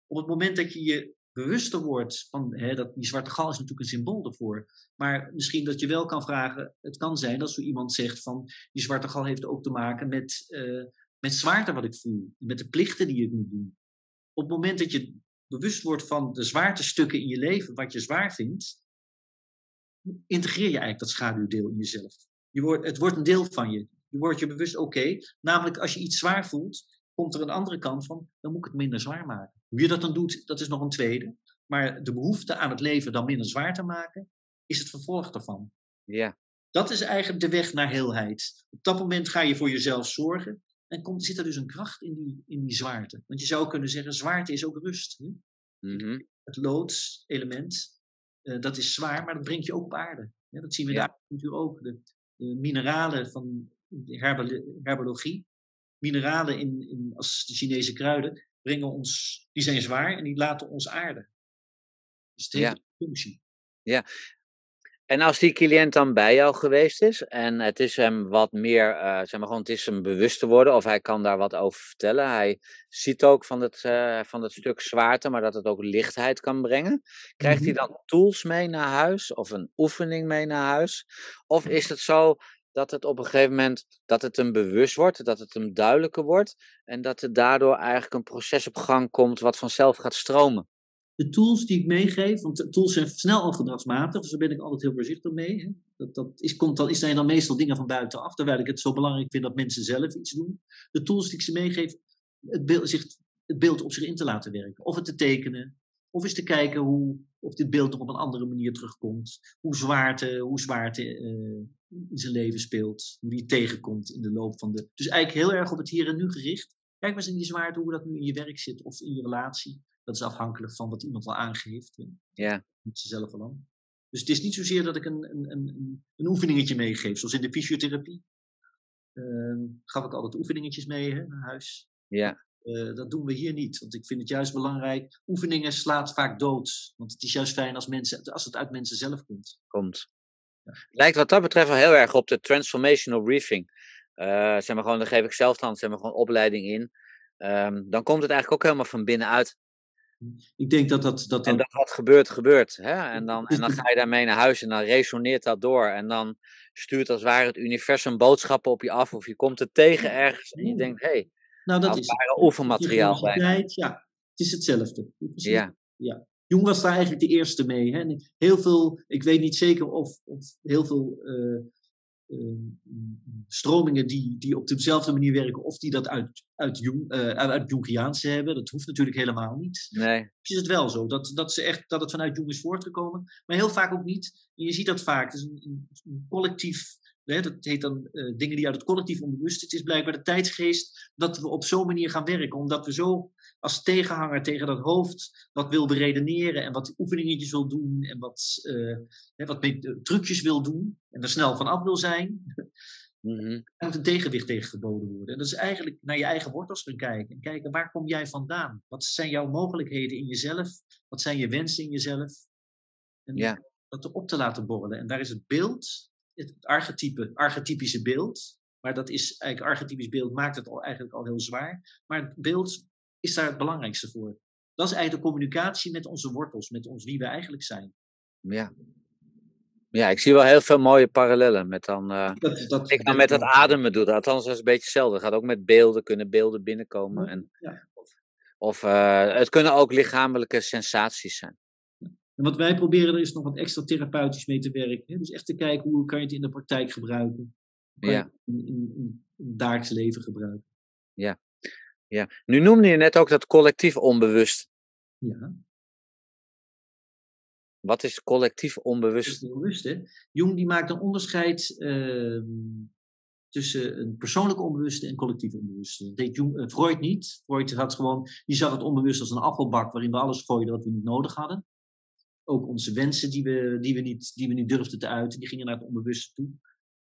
Op het moment dat je je bewuster wordt van, hè, dat, die zwarte gal is natuurlijk een symbool daarvoor. Maar misschien dat je wel kan vragen, het kan zijn dat zo iemand zegt van, die zwarte gal heeft ook te maken met, eh, met zwaarte wat ik voel. Met de plichten die ik moet doen. Op het moment dat je bewust wordt van de zwaartestukken in je leven, wat je zwaar vindt, integreer je eigenlijk dat schaduwdeel in jezelf. Je wordt, het wordt een deel van je. Je wordt je bewust, oké, namelijk als je iets zwaar voelt, komt er een andere kant van, dan moet ik het minder zwaar maken. Hoe je dat dan doet, dat is nog een tweede. Maar de behoefte aan het leven dan minder zwaar te maken, is het vervolg daarvan. Ja, Dat is eigenlijk de weg naar heelheid. Op dat moment ga je voor jezelf zorgen. En komt, zit er dus een kracht in die, in die zwaarte. Want je zou kunnen zeggen, zwaarte is ook rust. Hè? mhm, Het loodselement, eh, dat is zwaar, maar dat brengt je ook op aarde. Ja, dat zien we Ja. daar natuurlijk ook. De, de mineralen van de herbolo- herbologie, mineralen in, in, als de Chinese kruiden, brengen ons, die zijn zwaar en die laten ons aarde. Dus het heeft Ja. een functie. En als die cliënt dan bij jou geweest is en het is hem wat meer, eh, zeg maar gewoon, het is hem bewust te worden of hij kan daar wat over vertellen. Hij ziet ook van het, eh, van het stuk zwaarte, maar dat het ook lichtheid kan brengen. Krijgt hij Mhm. dan tools mee naar huis of een oefening mee naar huis? Of is het zo dat het op een gegeven moment, dat het hem bewust wordt, dat het hem duidelijker wordt en dat er daardoor eigenlijk een proces op gang komt wat vanzelf gaat stromen? de tools die ik meegeef, want tools zijn snel al gedragsmatig, dus daar ben ik altijd heel voorzichtig mee. Hè. Dat, dat is, komt dan, is zijn dan meestal dingen van buitenaf, terwijl ik het zo belangrijk vind dat mensen zelf iets doen. De tools die ik ze meegeef, het beeld, zich, het beeld op zich in te laten werken. Of het te tekenen, of eens te kijken hoe, of dit beeld nog op een andere manier terugkomt. Hoe zwaarte, hoe zwaarte eh, in zijn leven speelt, hoe die tegenkomt in de loop van de... Dus eigenlijk heel erg op het hier en nu gericht. Kijk maar eens in die zwaarte, hoe dat nu in je werk zit of in je relatie. Dat is afhankelijk van wat iemand al aangeeft. Ja, Niet ze zelf al aan. Dus het is niet zozeer dat ik een, een, een, een oefeningetje meegeef, zoals in de fysiotherapie. Ehm, gaf ik altijd oefeningetjes mee hè, naar huis. ja, Eh, dat doen we hier niet, want ik vind het juist belangrijk. Oefeningen slaat vaak dood, want het is juist fijn als, mensen, als het uit mensen zelf komt. komt. Lijkt wat dat betreft wel heel erg op de transformational briefing. Eh, zeg maar gewoon, daar geef ik zelf dan zeg maar gewoon opleiding in. Ehm, dan komt het eigenlijk ook helemaal van binnenuit. Ik denk dat dat. dat, En dat wat gebeurt, gebeurt. Hè? En, dan, Dus en dan de- ga je daarmee naar huis en dan resoneert dat door. En dan stuurt als het ware het universum boodschappen op je af. Of je komt het tegen ergens en je denkt, hé, hey, nou, dat als is oefenmateriaal Ja, het is hetzelfde. Precies. Ja, ja. Jung was daar eigenlijk de eerste mee. Hè? Heel veel, ik weet niet zeker of, of heel veel uh, uh, stromingen die, die op dezelfde manier werken, of die dat uit, uit, Jung, uh, uit Jungiaanse hebben. Dat hoeft natuurlijk helemaal niet. Nee. Is het wel zo dat, dat, ze echt, dat het vanuit Jung is voortgekomen, maar heel vaak ook niet. En je ziet dat vaak. Het is een, een, een collectief dat heet dan uh, dingen die uit het collectief onbewust. Het is blijkbaar de tijdsgeest dat we op zo'n manier gaan werken. Omdat we zo als tegenhanger tegen dat hoofd wat wil beredeneren en wat oefeningetjes wil doen en wat, uh, wat trucjes wil doen en er snel van af wil zijn. Er moet een tegenwicht tegen geboden worden. En dat is eigenlijk naar je eigen wortels gaan kijken. En kijken waar kom jij vandaan? Wat zijn jouw mogelijkheden in jezelf? Wat zijn je wensen in jezelf? En ja. dat erop te laten borrelen. En daar is het beeld het archetype, archetypische beeld. Maar dat is eigenlijk, archetypisch beeld maakt het al, eigenlijk al heel zwaar. Maar het beeld is daar het belangrijkste voor. Dat is eigenlijk de communicatie met onze wortels, met ons wie we eigenlijk zijn. Ja. Ja, ik zie wel heel veel mooie parallellen met dan. Uh, dat, dat, ik dan met het ademen doe. Althans, dat is een beetje hetzelfde. Het gaat ook met beelden, kunnen beelden binnenkomen. En, ja. Of, of uh, het kunnen ook lichamelijke sensaties zijn. En wat wij proberen er is nog wat extra therapeutisch mee te werken. Hè? Dus echt te kijken hoe kan je het in de praktijk gebruiken. Hoe kan Ja. je het in, in, in het dagelijks leven gebruiken. Ja. Ja. Nu noemde je net ook dat collectief onbewust. Ja, Wat is collectief onbewust? is bewust hè. Jung die maakt een onderscheid ehm, tussen een persoonlijk onbewuste en collectief onbewuste. Dat deed Jung, eh, Freud niet. Freud had gewoon, die zag het onbewust als een afvalbak waarin we alles gooiden wat we niet nodig hadden. Ook onze wensen die we, die we, niet, die we niet durfden te uiten, die gingen naar het onbewuste toe.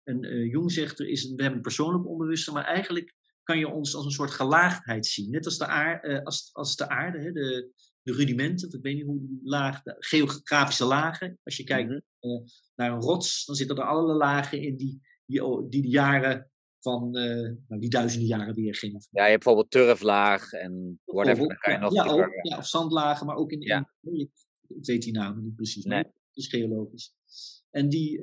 En eh, Jung zegt, er is een, we hebben een persoonlijk onbewuste, maar eigenlijk kan je ons als een soort gelaagdheid zien. Net als de, aar, eh, als, als de aarde, hè, de, de rudimenten, of ik weet niet hoe die laag, de geografische lagen. Als je kijkt Mhm. eh, naar een rots, dan zitten er allerlei lagen in die, die, die de jaren van, eh, nou, die duizenden jaren weergeven. Ja, je hebt bijvoorbeeld turflaag en whatever. Kan je ja, nog ja, dieper- ook, ja, of zandlagen, maar ook in, Ja. in- ik, ik weet die namen niet precies, maar Nee. het is geologisch. En die,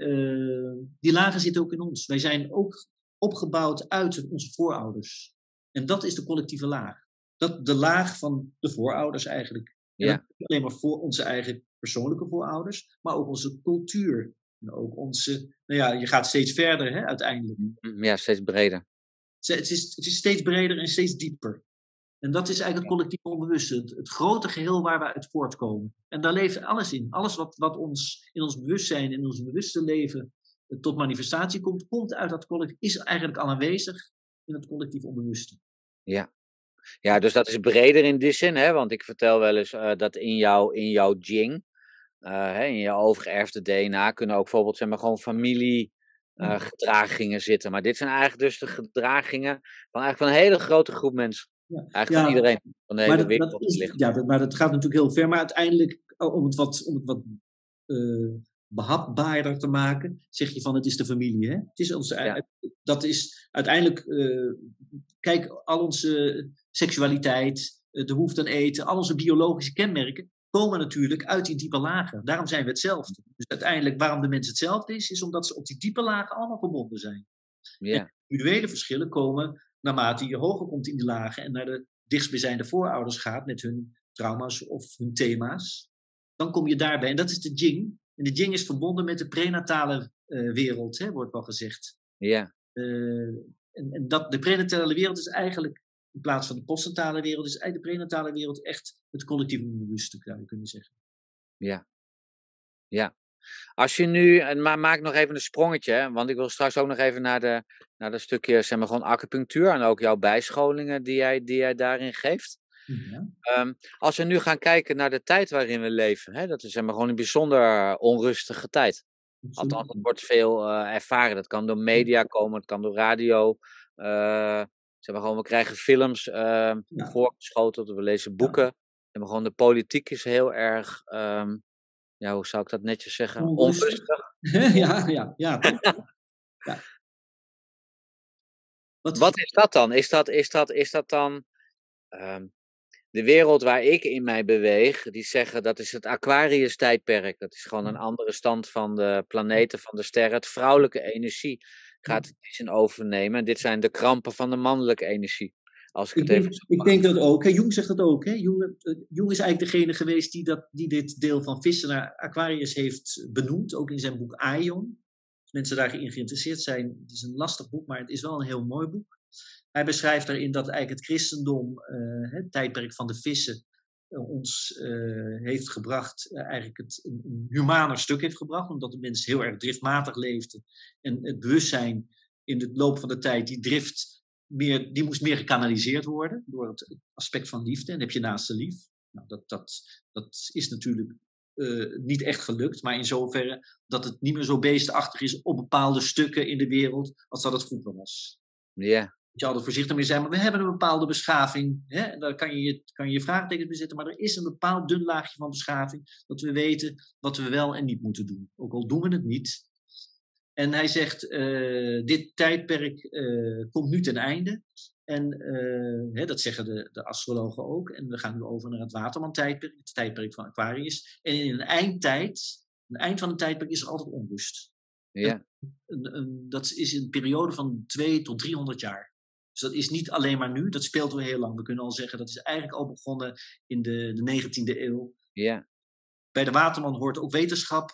die lagen zitten ook in ons. Wij zijn ook opgebouwd uit onze voorouders. En dat is de collectieve laag. Dat, de laag van de voorouders eigenlijk. En Ja. niet alleen maar voor onze eigen persoonlijke voorouders, maar ook onze cultuur. En ook onze, nou ja, je gaat steeds verder hè, uiteindelijk. Mm, Ja, steeds breder. Het is, het is steeds breder en steeds dieper. En dat is eigenlijk het collectief onbewuste, het, het grote geheel waar we uit voortkomen. En daar leeft alles in. Alles wat, wat ons in ons bewustzijn, in ons bewuste leven tot manifestatie komt, komt uit dat collectief, is eigenlijk al aanwezig in het collectief onbewuste. Ja. Ja, dus dat is breder in die zin, hè? want ik vertel wel eens eh, dat in, jou, in jouw Jing, eh, hè, in je overgeërfde DNA, kunnen ook bijvoorbeeld zeg maar, gewoon familie eh, gedragingen zitten. Maar dit zijn eigenlijk dus de gedragingen van, eigenlijk van een hele grote groep mensen. Ja. Eigenlijk Ja, van iedereen, van de hele Maar dat, wereld. dat is, ligt. ja, dat, maar dat gaat natuurlijk heel ver. Maar uiteindelijk, oh, om het wat, om het wat behapbaarder te maken, zeg je van het is de familie. Hè? Het is onze, Ja. Dat is uiteindelijk, eh, kijk, al onze seksualiteit, eh, de behoefte aan eten, al onze biologische kenmerken komen natuurlijk uit die diepe lagen. Daarom zijn we hetzelfde. Dus uiteindelijk, waarom de mens hetzelfde is, is omdat ze op die diepe lagen allemaal verbonden zijn Ja, individuele verschillen komen naarmate je hoger komt in die lagen en naar de dichtstbijzijnde voorouders gaat met hun trauma's of hun thema's, dan kom je daarbij. En dat is de Jing. En de Jing is verbonden met de prenatale eh, wereld, hè, wordt wel gezegd. ja, Eh, en en dat, de prenatale wereld is eigenlijk, in plaats van de postnatale wereld, is eigenlijk de prenatale wereld echt het collectieve onbewuste, zou je kunnen zeggen. ja. Ja. Als je nu, en ma maak nog even een sprongetje, hè, want ik wil straks ook nog even naar de, naar de stukje, zeg maar gewoon acupunctuur en ook jouw bijscholingen die jij, die jij daarin geeft. Ja. Ehm, als we nu gaan kijken naar de tijd waarin we leven, hè, dat is zeg maar, gewoon een bijzonder onrustige tijd. Althans, dat wordt veel eh, ervaren. Dat kan door media komen, het kan door radio. eh, zeg maar gewoon, we krijgen films eh, Ja. voorgeschoteld, we lezen boeken. Maar gewoon, de politiek is heel erg, ehm, ja, hoe zou ik dat netjes zeggen? Onrustig. Onrustig. ja, ja, ja. Wat, Wat is dat dan? Is dat, is dat, is dat dan ehm, de wereld waar ik in mij beweeg? Die zeggen dat is het Aquarius-tijdperk. Dat is gewoon een andere stand van de planeten, van de sterren. Het vrouwelijke energie gaat het in overnemen. En dit zijn de krampen van de mannelijke energie. Als ik, Ik het denk, even ik denk dat ook. Hè. Jung zegt dat ook. Hè. Jung, eh, Jung is eigenlijk degene geweest die, dat, die dit deel van vissen naar Aquarius heeft benoemd. Ook in zijn boek Aion. Als mensen daarin geïnteresseerd zijn. Het is een lastig boek, maar het is wel een heel mooi boek. Hij beschrijft daarin dat eigenlijk het christendom, eh, het tijdperk van de vissen, eh, ons eh, heeft gebracht, eigenlijk het, een, humaner stuk heeft gebracht. Omdat de mens heel erg driftmatig leefde. En het bewustzijn in de loop van de tijd, die drift meer, die moest meer gekanaliseerd worden door het aspect van liefde. En heb je naast de lief. Nou, dat, dat, dat is natuurlijk niet echt gelukt, maar in zoverre dat het niet meer zo beestachtig is op bepaalde stukken in de wereld als dat het vroeger was. Ja, je altijd voorzichtig mee zijn, maar we hebben een bepaalde beschaving. Hè? En daar kan je, je- kan je vraagtekens bij zetten, maar er is een bepaald dun laagje van beschaving dat we weten wat we wel en niet moeten doen. Ook al doen we het niet. En hij zegt, eh, dit tijdperk eh, komt nu ten einde. En eh, hè, dat zeggen de, de astrologen ook. En we gaan nu over naar het Waterman-tijdperk, het tijdperk van Aquarius. En in een eindtijd, een eind van een tijdperk, is er altijd onrust. ja, dat is een periode van 2 tot 300 jaar. Dus dat is niet alleen maar nu, dat speelt al heel lang. We kunnen al zeggen, dat is eigenlijk al begonnen in de, de 19e eeuw. ja, Bij de Waterman hoort ook wetenschap.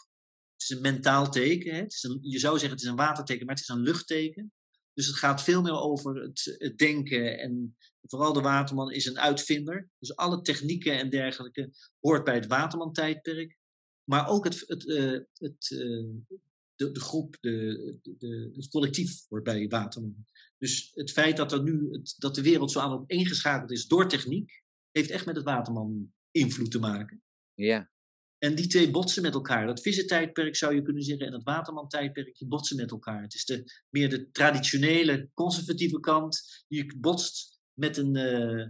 Het is een mentaal teken. Hè? Het is een, je zou zeggen, het is een waterteken, maar het is een luchtteken. Dus het gaat veel meer over het, het denken. En vooral de Waterman is een uitvinder. Dus alle technieken en dergelijke hoort bij het Waterman-tijdperk. Maar ook het, het, eh, het, eh, de, de groep, de, de, het collectief hoort bij Waterman. Dus het feit dat, er nu het, dat de wereld zo aan op ingeschakeld is door techniek, heeft echt met het Waterman invloed te maken. ja, En die twee botsen met elkaar. Dat vissentijdperk zou je kunnen zeggen en het watermantijdperk, die botsen met elkaar. Het is de, meer de traditionele, conservatieve kant die botst met een, eh,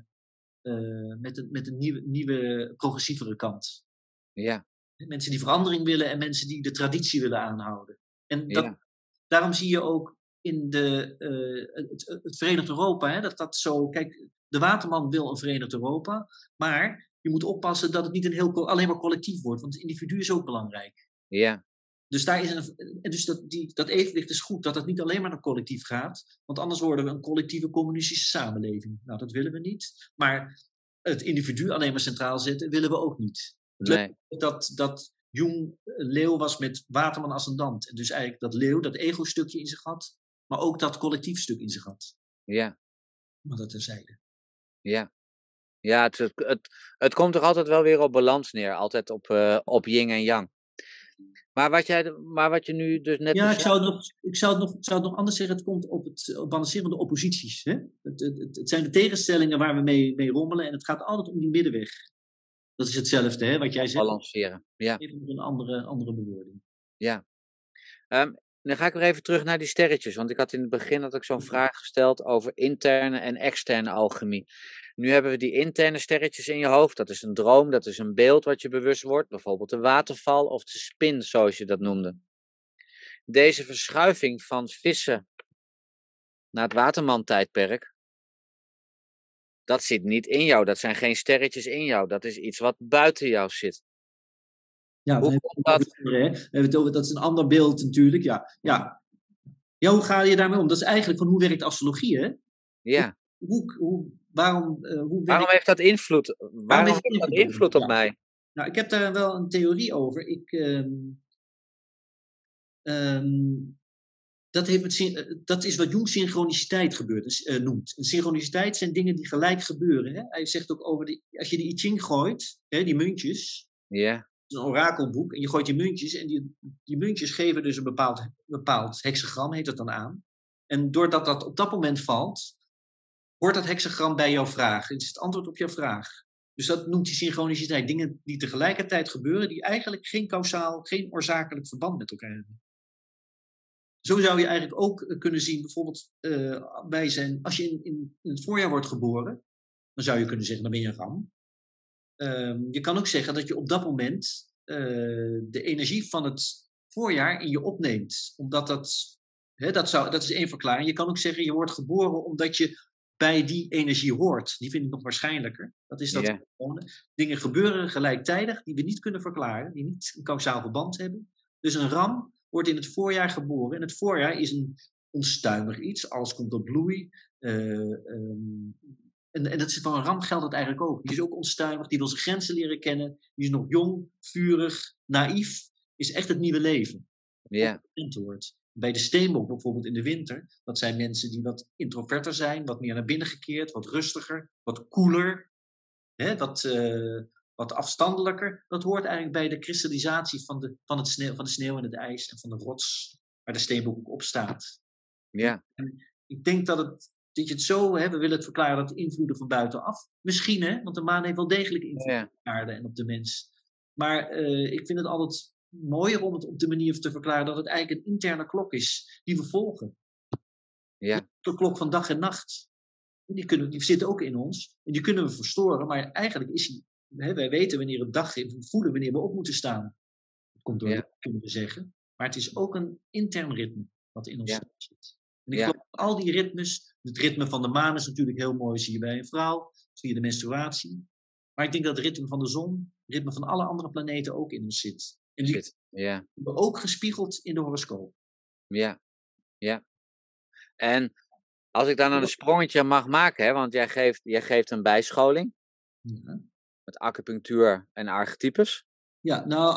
eh, met een, met een nieuwe, nieuwe, progressievere kant. ja, Mensen die verandering willen en mensen die de traditie willen aanhouden. En dat, ja, daarom zie je ook in de, eh, het, het Verenigd Europa, hè, dat dat zo. Kijk, de Waterman wil een Verenigd Europa, maar je moet oppassen dat het niet een heel, alleen maar collectief wordt, want het individu is ook belangrijk. ja, Dus, daar is een, en dus dat, die, dat evenwicht is goed, dat het niet alleen maar naar collectief gaat, want anders worden we een collectieve communistische samenleving. Nou, dat willen we niet. Maar het individu alleen maar centraal zetten, willen we ook niet. Nee, Dat, dat Jung een leeuw was met Waterman ascendant. En dus eigenlijk dat leeuw, dat ego-stukje in zich had, maar ook dat collectief stuk in zich had. ja, Maar dat terzijde. ja. Ja, het, het, het, komt toch altijd wel weer op balans neer. Altijd op, eh, op yin en yang. Maar wat, jij, maar wat je nu dus net Ja, ik zou, het nog, ik zou, het nog, ik zou het nog anders zeggen. Het komt op het op balanceren van de opposities. Hè? Het, het, het, het zijn de tegenstellingen waar we mee, mee rommelen. En het gaat altijd om die middenweg. Dat is hetzelfde, hè, wat jij zegt. balanceren. Ja. Even met een andere, andere bewoording. Ehm, dan ga ik weer even terug naar die sterretjes. Want ik had in het begin had ik zo'n vraag gesteld over interne en externe alchemie. Nu hebben we die interne sterretjes in je hoofd. Dat is een droom, dat is een beeld wat je bewust wordt. Bijvoorbeeld de waterval of de spin, zoals je dat noemde. Deze verschuiving van vissen naar het waterman-tijdperk. Dat zit niet in jou. Dat zijn geen sterretjes in jou. Dat is iets wat buiten jou zit. Ja, Hoe komt het over, over, dat is een ander beeld natuurlijk. Ja, ja. ja, hoe ga je daarmee om? Dat is eigenlijk van hoe werkt astrologie, hè? Ja. Hoe, hoe, waarom, eh, hoe werkt Waarom heeft dat invloed? Waarom heeft dat invloed? op Ja. mij? Nou, ik heb daar wel een theorie over. Ik, ehm, ehm, dat, heeft met, eh, dat is wat Jung synchroniciteit gebeurt, dus, eh, noemt. Een synchroniciteit zijn dingen die gelijk gebeuren. Hè? Hij zegt ook over, de, als je de I Ching gooit, hè, die muntjes, Ja, een orakelboek, en je gooit die muntjes, en die, die muntjes geven dus een bepaald, bepaald hexagram, heet dat dan aan. En doordat dat op dat moment valt, hoort dat hexagram bij jouw vraag. Het is het antwoord op jouw vraag. Dus dat noemt hij synchroniciteit. Dingen die tegelijkertijd gebeuren, die eigenlijk geen kausaal, geen oorzakelijk verband met elkaar hebben. Zo zou je eigenlijk ook eh, kunnen zien, bijvoorbeeld eh, bij zijn, als je in, in, in het voorjaar wordt geboren, dan zou je kunnen zeggen, dan ben je een ram. Ehm, je kan ook zeggen dat je op dat moment eh, de energie van het voorjaar in je opneemt. Omdat dat, hè, dat, zou, dat is één verklaring. Je kan ook zeggen, je wordt geboren omdat je bij die energie hoort. Die vind ik nog waarschijnlijker. Dat is dat dingen gebeuren gelijktijdig die we niet kunnen verklaren, die niet een kausaal verband hebben. Dus een ram wordt in het voorjaar geboren. En het voorjaar is een onstuimig iets. Alles komt tot bloei. Eh, ehm, en, en dat is van Ram geldt dat eigenlijk ook. Die is ook onstuimig, die wil zijn grenzen leren kennen. Die is nog jong, vurig, naïef. Is echt het nieuwe leven. Ja. Wordt. Bij de steenbok bijvoorbeeld in de winter, dat zijn mensen die wat introverter zijn, wat meer naar binnen gekeerd, wat rustiger, wat koeler, hè, wat, uh, wat afstandelijker. Dat hoort eigenlijk bij de kristallisatie van de, van, het sneeuw, van de sneeuw en het ijs en van de rots waar de steenbok op staat. Ja. En ik denk dat, het, dat je het zo, hè, we willen het verklaren dat invloeden van buitenaf. Misschien, hè, want de maan heeft wel degelijk invloed op de aarde en op de mens. Maar uh, ik vind het altijd mooier om het op de manier te verklaren dat het eigenlijk een interne klok is die we volgen. Ja. De klok van dag en nacht. Die, kunnen, die zit ook in ons en die kunnen we verstoren, maar eigenlijk is die, hè, wij weten wanneer het dag is, we voelen wanneer we op moeten staan. Dat komt door, ja. kunnen we zeggen. Maar het is ook een intern ritme wat in ons Ja. zit. En ik geloof dat al die ritmes, het ritme van de maan is natuurlijk heel mooi, zie je bij een vrouw, zie je de menstruatie. Maar ik denk dat het ritme van de zon, het ritme van alle andere planeten ook in ons zit. En die Zit. Ja. hebben ook gespiegeld in de horoscoop. Ja, ja. En als ik dan een sprongetje mag maken, hè, want jij geeft, jij geeft een bijscholing Ja, met acupunctuur en archetypes, ja nou,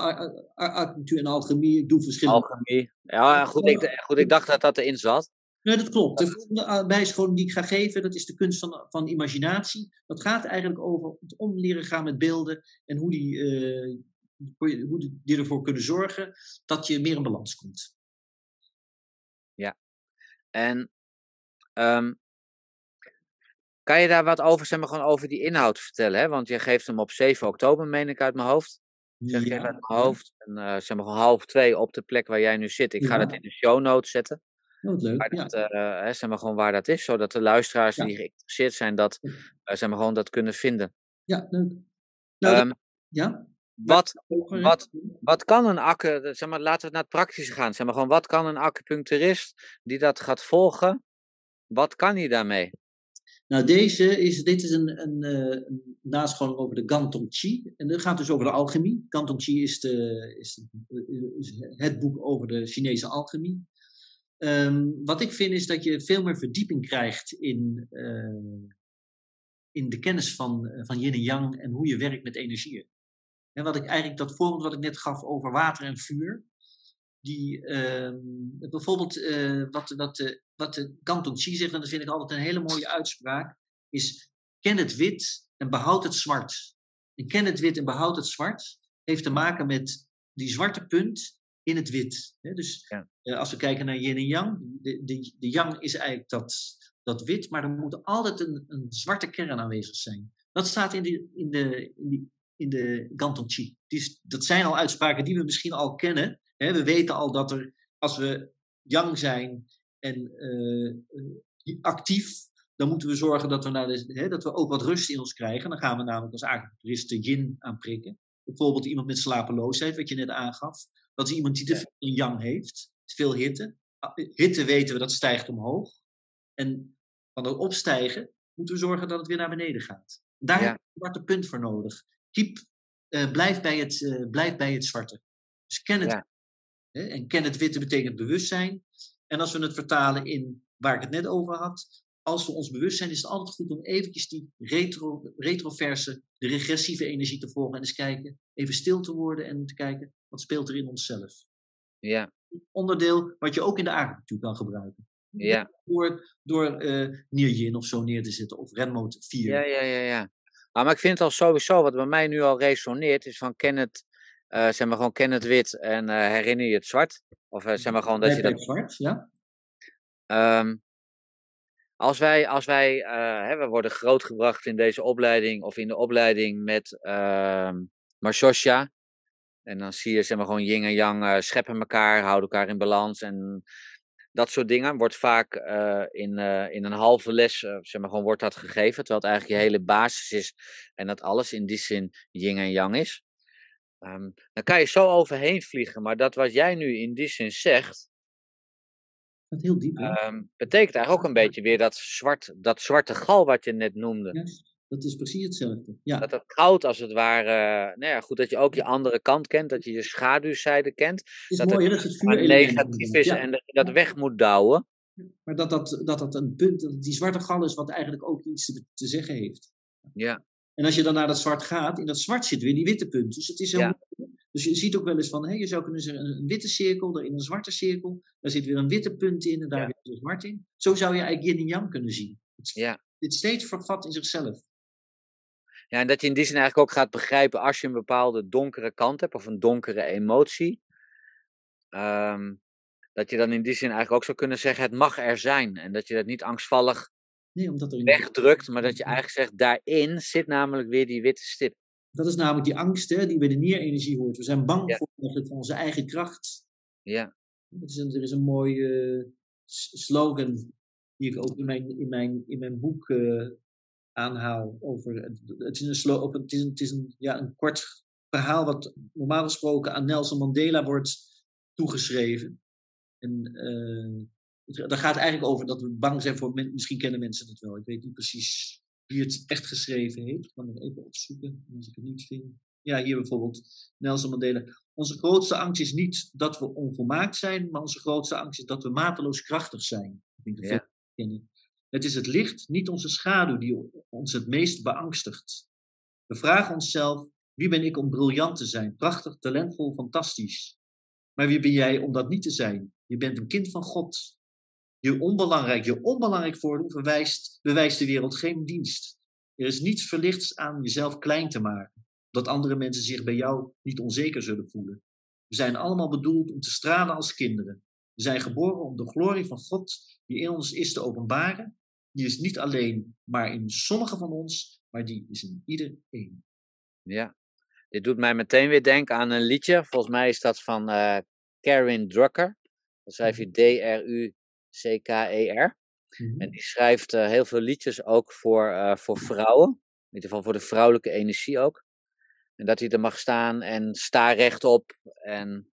acupunctuur en alchemie, ik doe verschillende. alchemie. Ja, goed ik, goed, ik dacht dat dat erin zat. Nee, dat klopt. De volgende bijscholing die ik ga geven, dat is de kunst van, van imaginatie. Dat gaat eigenlijk over het om leren gaan met beelden en hoe die, eh, hoe die, ervoor kunnen zorgen dat je meer in balans komt. En ehm, kan je daar wat over, zeg maar, gewoon over die inhoud vertellen? Hè? Want je geeft hem op 7 oktober, meen ik uit mijn hoofd. Zeg Ja, uit mijn hoofd. En eh, zeg maar half twee op de plek waar jij nu zit. Ik ga dat in de show notes zetten. Oh, wat leuk. Waar Ja. dat, eh, hè, zeg maar gewoon waar dat is. Zodat de luisteraars die geïnteresseerd zijn, dat, eh, zeg maar gewoon dat kunnen vinden. ja, leuk. Nou, Ehm, ja? wat, wat- wat kan een acu, zeg maar, laten we naar het praktische gaan. Zeg maar gewoon, wat kan een acupuncturist die dat gaat volgen, wat kan hij daarmee? Nou, deze is, dit is een, een, eh, een nascholing over de Ganton Chi. En dat gaat dus over de alchemie. Ganton Chi is, de, is, is het boek over de Chinese alchemie. Ehm, wat ik vind is dat je veel meer verdieping krijgt in, eh, in de kennis van, van yin en yang en hoe je werkt met energieën. En wat ik eigenlijk, dat voorbeeld wat ik net gaf over water en vuur, die ehm, bijvoorbeeld eh, wat, wat, de, wat de Canton Chi zegt, en dat vind ik altijd een hele mooie uitspraak, is ken het wit en behoud het zwart. En ken het wit en behoud het zwart heeft te maken met die zwarte punt in het wit. Dus Ja. eh, als we kijken naar yin en yang, de, de, de yang is eigenlijk dat, dat wit, maar er moet altijd een, een zwarte kern aanwezig zijn. Dat staat in de, in de, in die, in de Ganton Chi. Dus dat zijn al uitspraken die we misschien al kennen. We weten al dat er, als we yang zijn en eh, eh, actief, dan moeten we zorgen dat we, naar de, hè, dat we ook wat rust in ons krijgen. Dan gaan we namelijk als acupuncturist de yin aanprikken. Bijvoorbeeld iemand met slapeloosheid, wat je net aangaf. Dat is iemand die te veel yang heeft, te veel hitte. Ah, Hitte weten we, dat stijgt omhoog. En van dat opstijgen moeten we zorgen dat het weer naar beneden gaat. Daar Ja. heb je een zwarte punt voor nodig. Keep, eh, blijf, bij het, eh, blijf bij het zwarte. Dus ken het. Ja. En ken het witte betekent bewustzijn. En als we het vertalen in waar ik het net over had. Als we ons bewust zijn, is het altijd goed om eventjes die retro, retroverse, de regressieve energie te volgen. En eens kijken, even stil te worden en te kijken, wat speelt er in onszelf. Ja, Onderdeel wat je ook in de acupunctuur kan gebruiken. ja, Door, door eh Nierjin of zo neer te zetten, of Renmode 4. ja, ja, ja, ja. Ah, maar ik vind het al sowieso, wat bij mij nu al resoneert, is van ken het, eh, zeg maar gewoon ken het wit en eh, herinner je het zwart. Of eh, zeg maar gewoon dat je dat zwart, ja? Ehm, als wij, als wij hè, we worden grootgebracht in deze opleiding of in de opleiding met Marsosha. En dan zie je zeg maar gewoon yin en yang scheppen elkaar, houden elkaar in balans en dat soort dingen. Wordt vaak in, in een halve les, zeg maar gewoon wordt dat gegeven. Terwijl het eigenlijk je hele basis is en dat alles in die zin yin en yang is. Ehm, dan kan je zo overheen vliegen. Maar dat wat jij nu in die zin zegt, Dat is heel diep? Ehm, betekent eigenlijk ook een beetje weer dat, zwart, dat zwarte gal wat je net noemde. Ja, dat is precies hetzelfde. Ja, Dat het goud als het ware, eh, nou ja, goed dat je ook je andere kant kent, dat je je schaduwzijde kent, is dat mooi, het dat het vuurelement. negatief is Ja. en dat je dat weg moet douwen. Maar dat dat, dat, dat een punt, dat die zwarte gal is wat eigenlijk ook iets te, te zeggen heeft. Ja. En als je dan naar dat zwart gaat, in dat zwart zit weer die witte punt. Dus het is heel Ja. Dus je ziet ook wel eens van, hé, je zou kunnen zeggen, een, witte cirkel, daarin een zwarte cirkel. Daar zit weer een witte punt in en daar Ja. weer een zwart in. Zo zou je eigenlijk yin en yang kunnen zien. Het, Ja. Dit steeds vervat in zichzelf. Ja, en dat je in die zin eigenlijk ook gaat begrijpen als je een bepaalde donkere kant hebt of een donkere emotie. ehm, dat je dan in die zin eigenlijk ook zou kunnen zeggen: het mag er zijn. En dat je dat niet angstvallig Nee, omdat er in wegdrukt, maar dat je eigenlijk zegt: daarin zit namelijk weer die witte stip. Dat is namelijk die angst hè, die bij de nierenergie hoort. We zijn bang Ja. voor, eigenlijk onze eigen kracht. Ja, is een, er is een mooie eh, slogan die ik ook in mijn, in mijn, in mijn boek eh, aanhaal. Over, het, is, een, het is, een, het is een, ja, een kort verhaal wat normaal gesproken aan Nelson Mandela wordt toegeschreven. En eh, dat gaat eigenlijk over dat we bang zijn voor, misschien kennen mensen het wel, ik weet niet precies wie het echt geschreven heeft. Ik kan het even opzoeken als ik het niet vind. Ja, hier bijvoorbeeld Nelson Mandela. Onze grootste angst is niet dat we onvolmaakt zijn, maar onze grootste angst is dat we mateloos krachtig zijn. Ik denk dat Ja. kennen. Het is het licht, niet onze schaduw, die ons het meest beangstigt. We vragen onszelf, wie ben ik om briljant te zijn? Prachtig, talentvol, fantastisch. Maar wie ben jij om dat niet te zijn? Je bent een kind van God. Je onbelangrijk, je onbelangrijk voordoen bewijst, bewijst de wereld geen dienst. Er is niets verlichts aan jezelf klein te maken, dat andere mensen zich bij jou niet onzeker zullen voelen. We zijn allemaal bedoeld om te stralen als kinderen. We zijn geboren om de glorie van God die in ons is te openbaren. Die is niet alleen maar in sommigen van ons, maar die is in iedereen. ja. Dit doet mij meteen weer denken aan een liedje. Volgens mij is dat van eh Karin Drucker. Dat schrijf je D-R-U-C-K-E-R. En die schrijft eh, heel veel liedjes ook voor, eh, voor vrouwen. In ieder geval voor de vrouwelijke energie ook. En dat hij er mag staan en sta rechtop. En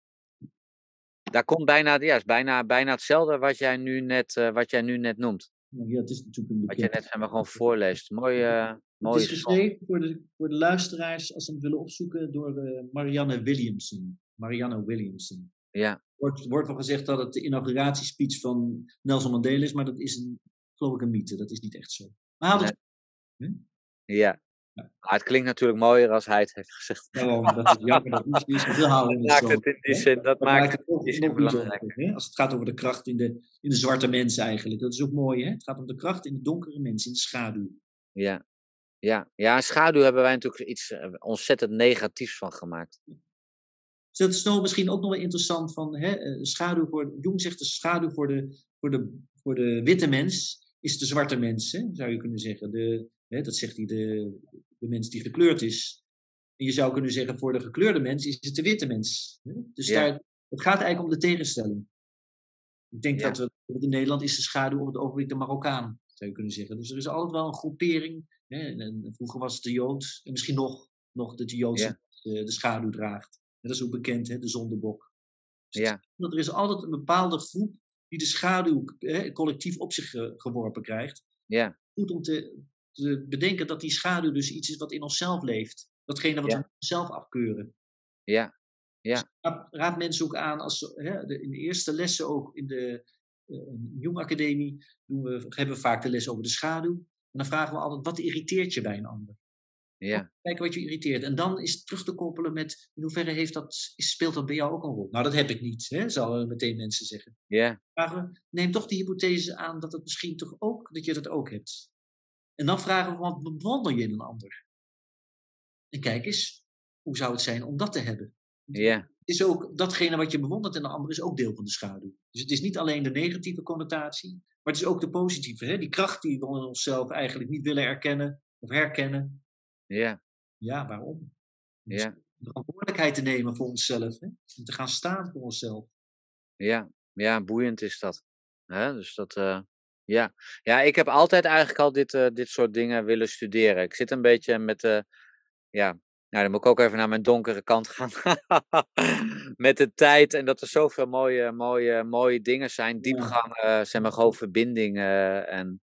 daar komt bijna, ja, is bijna, bijna hetzelfde wat jij nu net, eh, wat jij nu net noemt. Nou, Ja, het is natuurlijk een Wat bekend. net maar, gewoon voorleest. Mooie, eh, Het is geschreven voor de, voor de luisteraars, als ze het willen opzoeken, door Marianne Williamson. Marianne Williamson. Ja, wordt, wordt wel gezegd dat het de inauguratiespeech van Nelson Mandela is, maar dat is een, geloof ik een mythe. Dat is niet echt zo. Maar haal het ja. Ja. Maar het klinkt natuurlijk mooier als hij het heeft gezegd. gewoon, dat is jammer. Dat is niet zoveel houden. Dat maakt het in die zin, dat Dat maakt het ook nog belangrijk. Als het gaat over de kracht in de, in de zwarte mens eigenlijk. Dat is ook mooi, hè? Het gaat om de kracht in de donkere mens, in de schaduw. Ja. Ja. ja, schaduw hebben wij natuurlijk iets eh, ontzettend negatiefs van gemaakt. Dus dat is nou misschien ook nog wel interessant van hè, eh, schaduw voor, Jung zegt de schaduw voor de, voor de, voor de witte mens is de zwarte mens, hè, zou je kunnen zeggen. De, hè, dat zegt hij, de, de mens die gekleurd is. En je zou kunnen zeggen, voor de gekleurde mens is het de witte mens. Hè? Dus Ja. daar, het gaat eigenlijk om de tegenstelling. Ik denk Ja. dat we, in Nederland is de schaduw op het ogenblik de Marokkaan, zou je kunnen zeggen. Dus er is altijd wel een groepering. Hè? En, en vroeger was het de Jood, en misschien nog, nog dat de Joodse Ja. de, de schaduw draagt. Dat is ook bekend, hè? de zondebok. Dus Ja. dat er is altijd een bepaalde groep die de schaduw hè, collectief op zich eh, geworpen krijgt. Ja, Goed om te, te bedenken dat die schaduw dus iets is wat in onszelf leeft. Datgene wat Ja. we zelf afkeuren. ja, Ja. Raad, raad mensen ook aan, als, hè, de, in de eerste lessen ook in de uh, Jong Academie, doen we, hebben we vaak de les over de schaduw. En dan vragen we altijd, wat irriteert je bij een ander? Ja, Kijken wat je irriteert. En dan is het terug te koppelen met, in hoeverre heeft dat, speelt dat bij jou ook een rol? Nou, dat heb ik niet, hè, zouden meteen mensen zeggen. ja, Vragen we, neem toch die hypothese aan dat het misschien toch ook, dat je dat ook hebt. En dan vragen we, wat bewonder je in een ander? En kijk eens, hoe zou het zijn om dat te hebben? ja, Het is ook, datgene wat je bewondert in een ander is ook deel van de schaduw. Dus het is niet alleen de negatieve connotatie, maar het is ook de positieve. Hè? Die kracht die we in onszelf eigenlijk niet willen erkennen of herkennen. Ja, Ja, waarom? Dus ja, verantwoordelijkheid te nemen voor onszelf. Hè? Om te gaan staan voor onszelf. ja, ja, boeiend is dat. Hè? Dus dat, eh, ja. ja, ik heb altijd eigenlijk al dit, eh, dit soort dingen willen studeren. Ik zit een beetje met de, ja, nou dan moet ik ook even naar mijn donkere kant gaan. met de tijd en dat er zoveel mooie, mooie, mooie dingen zijn. Diepgang, eh, zeg maar gewoon verbindingen en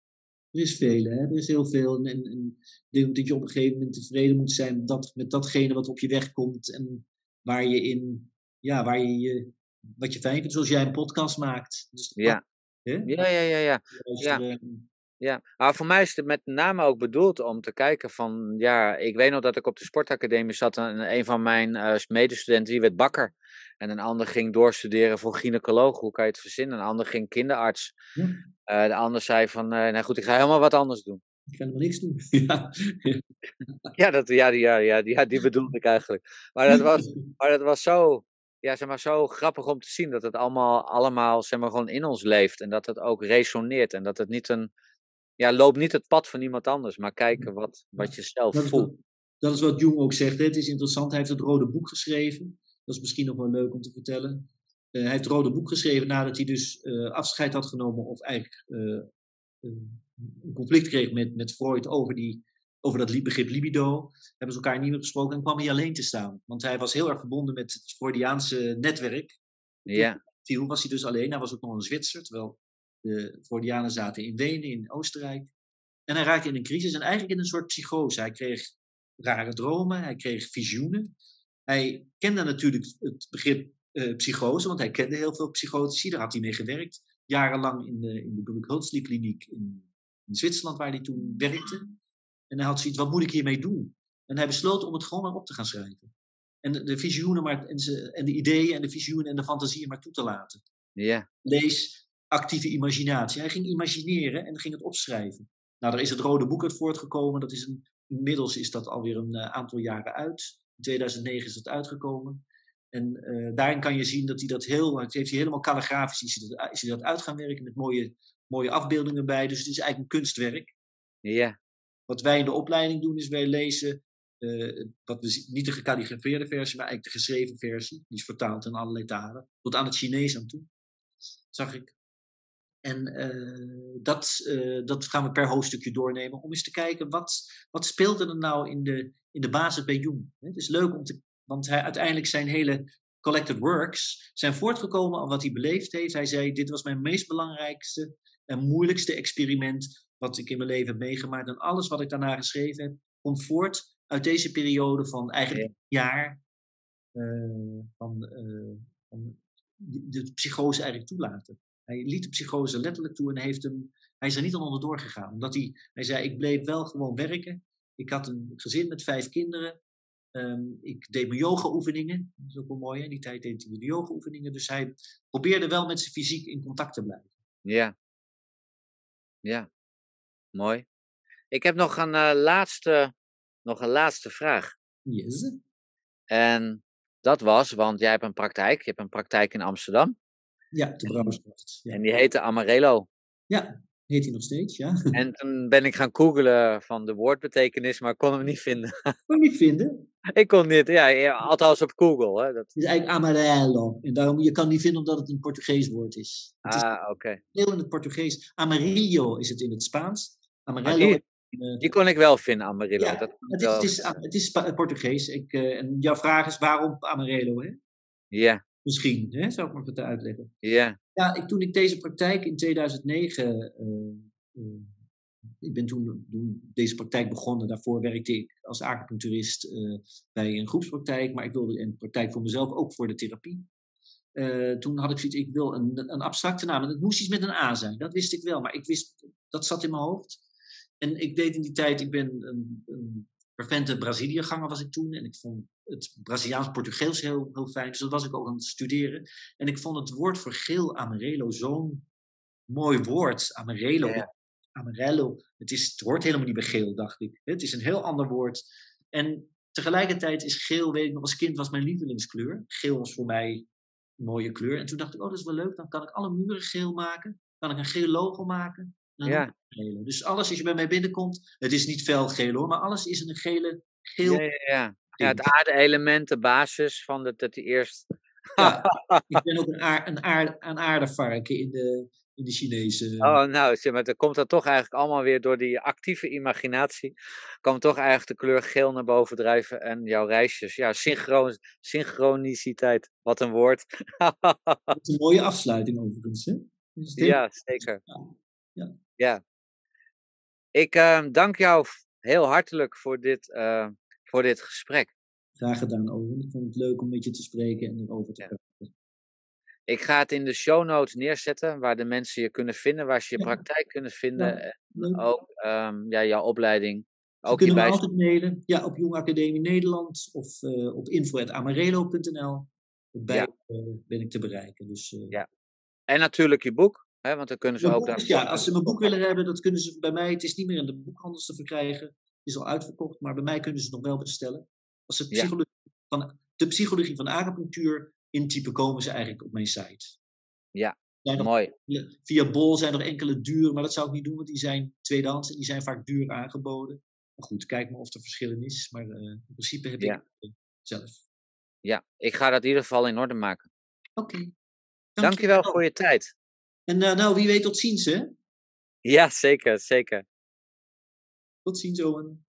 Er is veel, hè? er is heel veel. En, en ik denk dat je op een gegeven moment tevreden moet zijn met, dat, met datgene wat op je weg komt. En waar je in, ja, waar je, je wat je fijn vindt, zoals jij een podcast maakt. Dus Ja. Hè? Ja, ja, ja, ja. Luisteren. Ja, maar voor mij is het met name ook bedoeld om te kijken van, ja, ik weet nog dat ik op de sportacademie zat en een van mijn eh, medestudenten, die werd bakker. En een ander ging doorstuderen voor gynaecoloog, hoe kan je het verzinnen? Een ander ging kinderarts. Ja. Eh, de ander zei van, eh nou goed, ik ga helemaal wat anders doen. Ik ga helemaal niks doen. Ja. Ja, dat, ja, die, ja, ja, die, ja, die bedoelde ik eigenlijk. Maar dat was, maar dat was zo, ja, zeg maar, zo grappig om te zien dat het allemaal, allemaal zeg maar, gewoon in ons leeft. En dat het ook resoneert. En dat het niet een, ja, loop niet het pad van iemand anders, maar kijken wat, wat je zelf Dat is, voelt. wat, dat is wat Jung ook zegt. Hè. Het is interessant. Hij heeft het Rode Boek geschreven. Dat is misschien nog wel leuk om te vertellen. Eh, hij heeft het Rode Boek geschreven nadat hij dus eh, afscheid had genomen. Of eigenlijk eh, een conflict kreeg met, met Freud over, die, over dat begrip libido. Hebben ze elkaar niet meer gesproken en kwam hij alleen te staan. Want hij was heel erg verbonden met het Freudiaanse netwerk. Ja, Toen was hij dus alleen. Hij was ook nog een Zwitser, terwijl de Freudianen zaten in Wenen, in Oostenrijk. En hij raakte in een crisis en eigenlijk in een soort psychose. Hij kreeg rare dromen, hij kreeg visioenen. Hij kende natuurlijk het begrip eh, psychose, want hij kende heel veel psychotici, daar had hij mee gewerkt. Jarenlang in de, in de Bruck kliniek in, in Zwitserland, waar hij toen werkte. En hij had zoiets, wat moet ik hiermee doen? En hij besloot om het gewoon maar op te gaan schrijven. En de, de visioenen maar, en, ze, en de ideeën en de visioenen en de fantasieën maar toe te laten ja, lees actieve imaginatie. Hij ging imagineren en ging het opschrijven. Nou, daar is het Rode Boek uit voortgekomen. Dat is een, inmiddels is dat alweer een eh, aantal jaren uit. In 2009 is dat uitgekomen. En eh, daarin kan je zien dat hij dat heel, het heeft hij helemaal calligrafisch is hij dat, is hij dat uit gaan werken met mooie, mooie afbeeldingen bij. Dus het is eigenlijk een kunstwerk. ja, Wat wij in de opleiding doen is wij lezen, eh, wat we niet de gekalligrafeerde versie, maar eigenlijk de geschreven versie. Die is vertaald in allerlei talen. Tot aan het Chinees aan toe, zag ik. En eh, dat, eh, dat gaan we per hoofdstukje doornemen om eens te kijken wat, wat speelde er nou in de, in de basis bij Jung. Het is leuk om te, want hij, uiteindelijk zijn hele collected works zijn voortgekomen aan wat hij beleefd heeft. Hij zei, dit was mijn meest belangrijkste en moeilijkste experiment wat ik in mijn leven heb meegemaakt. En alles wat ik daarna geschreven heb, komt voort uit deze periode van eigenlijk een jaar eh, van, eh, van de, psychose eigenlijk toelaten. Hij liet de psychose letterlijk toe en heeft hem, hij is er niet aan onderdoor gegaan. Omdat hij, hij zei, ik bleef wel gewoon werken. Ik had een gezin met vijf kinderen. Ehm, ik deed mijn yoga-oefeningen. Dat is ook wel mooi? In die tijd deed hij de yoga-oefeningen. Dus hij probeerde wel met zijn fysiek in contact te blijven. ja. Ja, mooi. Ik heb nog een, eh, laatste, nog een laatste vraag. Yes. En dat was, want jij hebt een praktijk. Je hebt een praktijk in Amsterdam. Ja, de Brouwersgracht. Ja. En die heette Amarelo. ja, heet hij nog steeds, ja. En toen ben ik gaan googlen van de woordbetekenis, maar ik kon hem niet vinden. Kon niet vinden. ik kon niet, ja, althans op Google. Hè. Dat, Het is eigenlijk amarelo. En daarom, je kan niet vinden omdat het een Portugees woord is. Het ah, oké. heel in het Portugees. Amarillo is het in het Spaans. Die- in, eh, Die kon ik wel vinden, Amarillo. Ja, dat het, is, het, is, het is Spa- Portugees. Ik, eh, en jouw vraag is waarom Amarelo, hè? Ja, Misschien, hè? zou ik maar uitleggen. ja, Ja, ik, toen ik deze praktijk in 2009. eh, eh, ik ben toen, toen deze praktijk begonnen. Daarvoor werkte ik als acupuncturist eh, bij een groepspraktijk. Maar ik wilde een praktijk voor mezelf, ook voor de therapie. Toen had ik zoiets, ik wil een, een abstracte naam. En het moest iets met een A zijn, dat wist ik wel. Maar ik wist, dat zat in mijn hoofd. En ik deed in die tijd, ik ben een, een fervente Braziliëganger was ik toen. En ik vond het Braziliaans-Portugees heel, heel fijn. Dus dat was ik ook aan het studeren. En ik vond het woord voor geel, amarelo, zo'n mooi woord. Amarelo. Ja. Amarello. Het, is, het hoort helemaal niet bij geel, dacht ik. Het is een heel ander woord. En tegelijkertijd is geel, weet ik nog, als kind was mijn lievelingskleur. Geel was voor mij een mooie kleur. En toen dacht ik, oh, dat is wel leuk. Dan kan ik alle muren geel maken. Kan ik een geel logo maken. Dan Ja. Dus alles, als je bij mij binnenkomt, het is niet fel geel hoor, maar alles is een gele, geel. ja, ja, ja. Het aarde-element, de basis van dat die eerst. Ja, ik ben ook een, aar, een, aar, een aardevarken in de, in de Chinese. Oh, nou, zeg maar, dan komt dat toch eigenlijk allemaal weer door die actieve imaginatie. Komt toch eigenlijk de kleur geel naar boven drijven en jouw reisjes. Ja, synchron, synchroniciteit. Wat een woord. Dat is een mooie afsluiting overigens. Hè? Dus dit- ja, zeker. Ja. Ja. Ik ehm, dank jou heel hartelijk voor dit, eh, voor dit gesprek. Graag gedaan, Owen. Ik vond het leuk om met je te spreken en erover te Ja. praten. Ik ga het in de show notes neerzetten, waar de mensen je kunnen vinden, waar ze je Ja. praktijk kunnen vinden. Ja, En leuk. ook ehm, ja, jouw opleiding. Ze Ook kunnen me bij. altijd mailen. Ja, op Jong Academie Nederland of eh, op info.amarelo.nl. Op beide eh, ben ik te bereiken. Dus, eh, Ja. En natuurlijk je boek, hè, want dan kunnen ze Mijn ook boek daar. ja, als ze mijn boek willen hebben, dat kunnen ze bij mij. Het is niet meer in de boekhandels te verkrijgen. Is al uitverkocht, maar bij mij kunnen ze het nog wel bestellen. Als ze Ja. psychologie van, de psychologie van acupunctuur intypen, komen ze eigenlijk op mijn site. Ja, nog Mooi. via Bol zijn er enkele duur, maar dat zou ik niet doen, want die zijn tweedehands en die zijn vaak duur aangeboden. Maar goed, kijk maar of er verschillen is. Maar eh, in principe heb Ja. ik het zelf. Ja, ik ga dat in ieder geval in orde maken. Oké. Dankjewel voor je tijd. En eh, nou, wie weet tot ziens, hè? Ja, zeker, zeker. Tot ziens, Owen.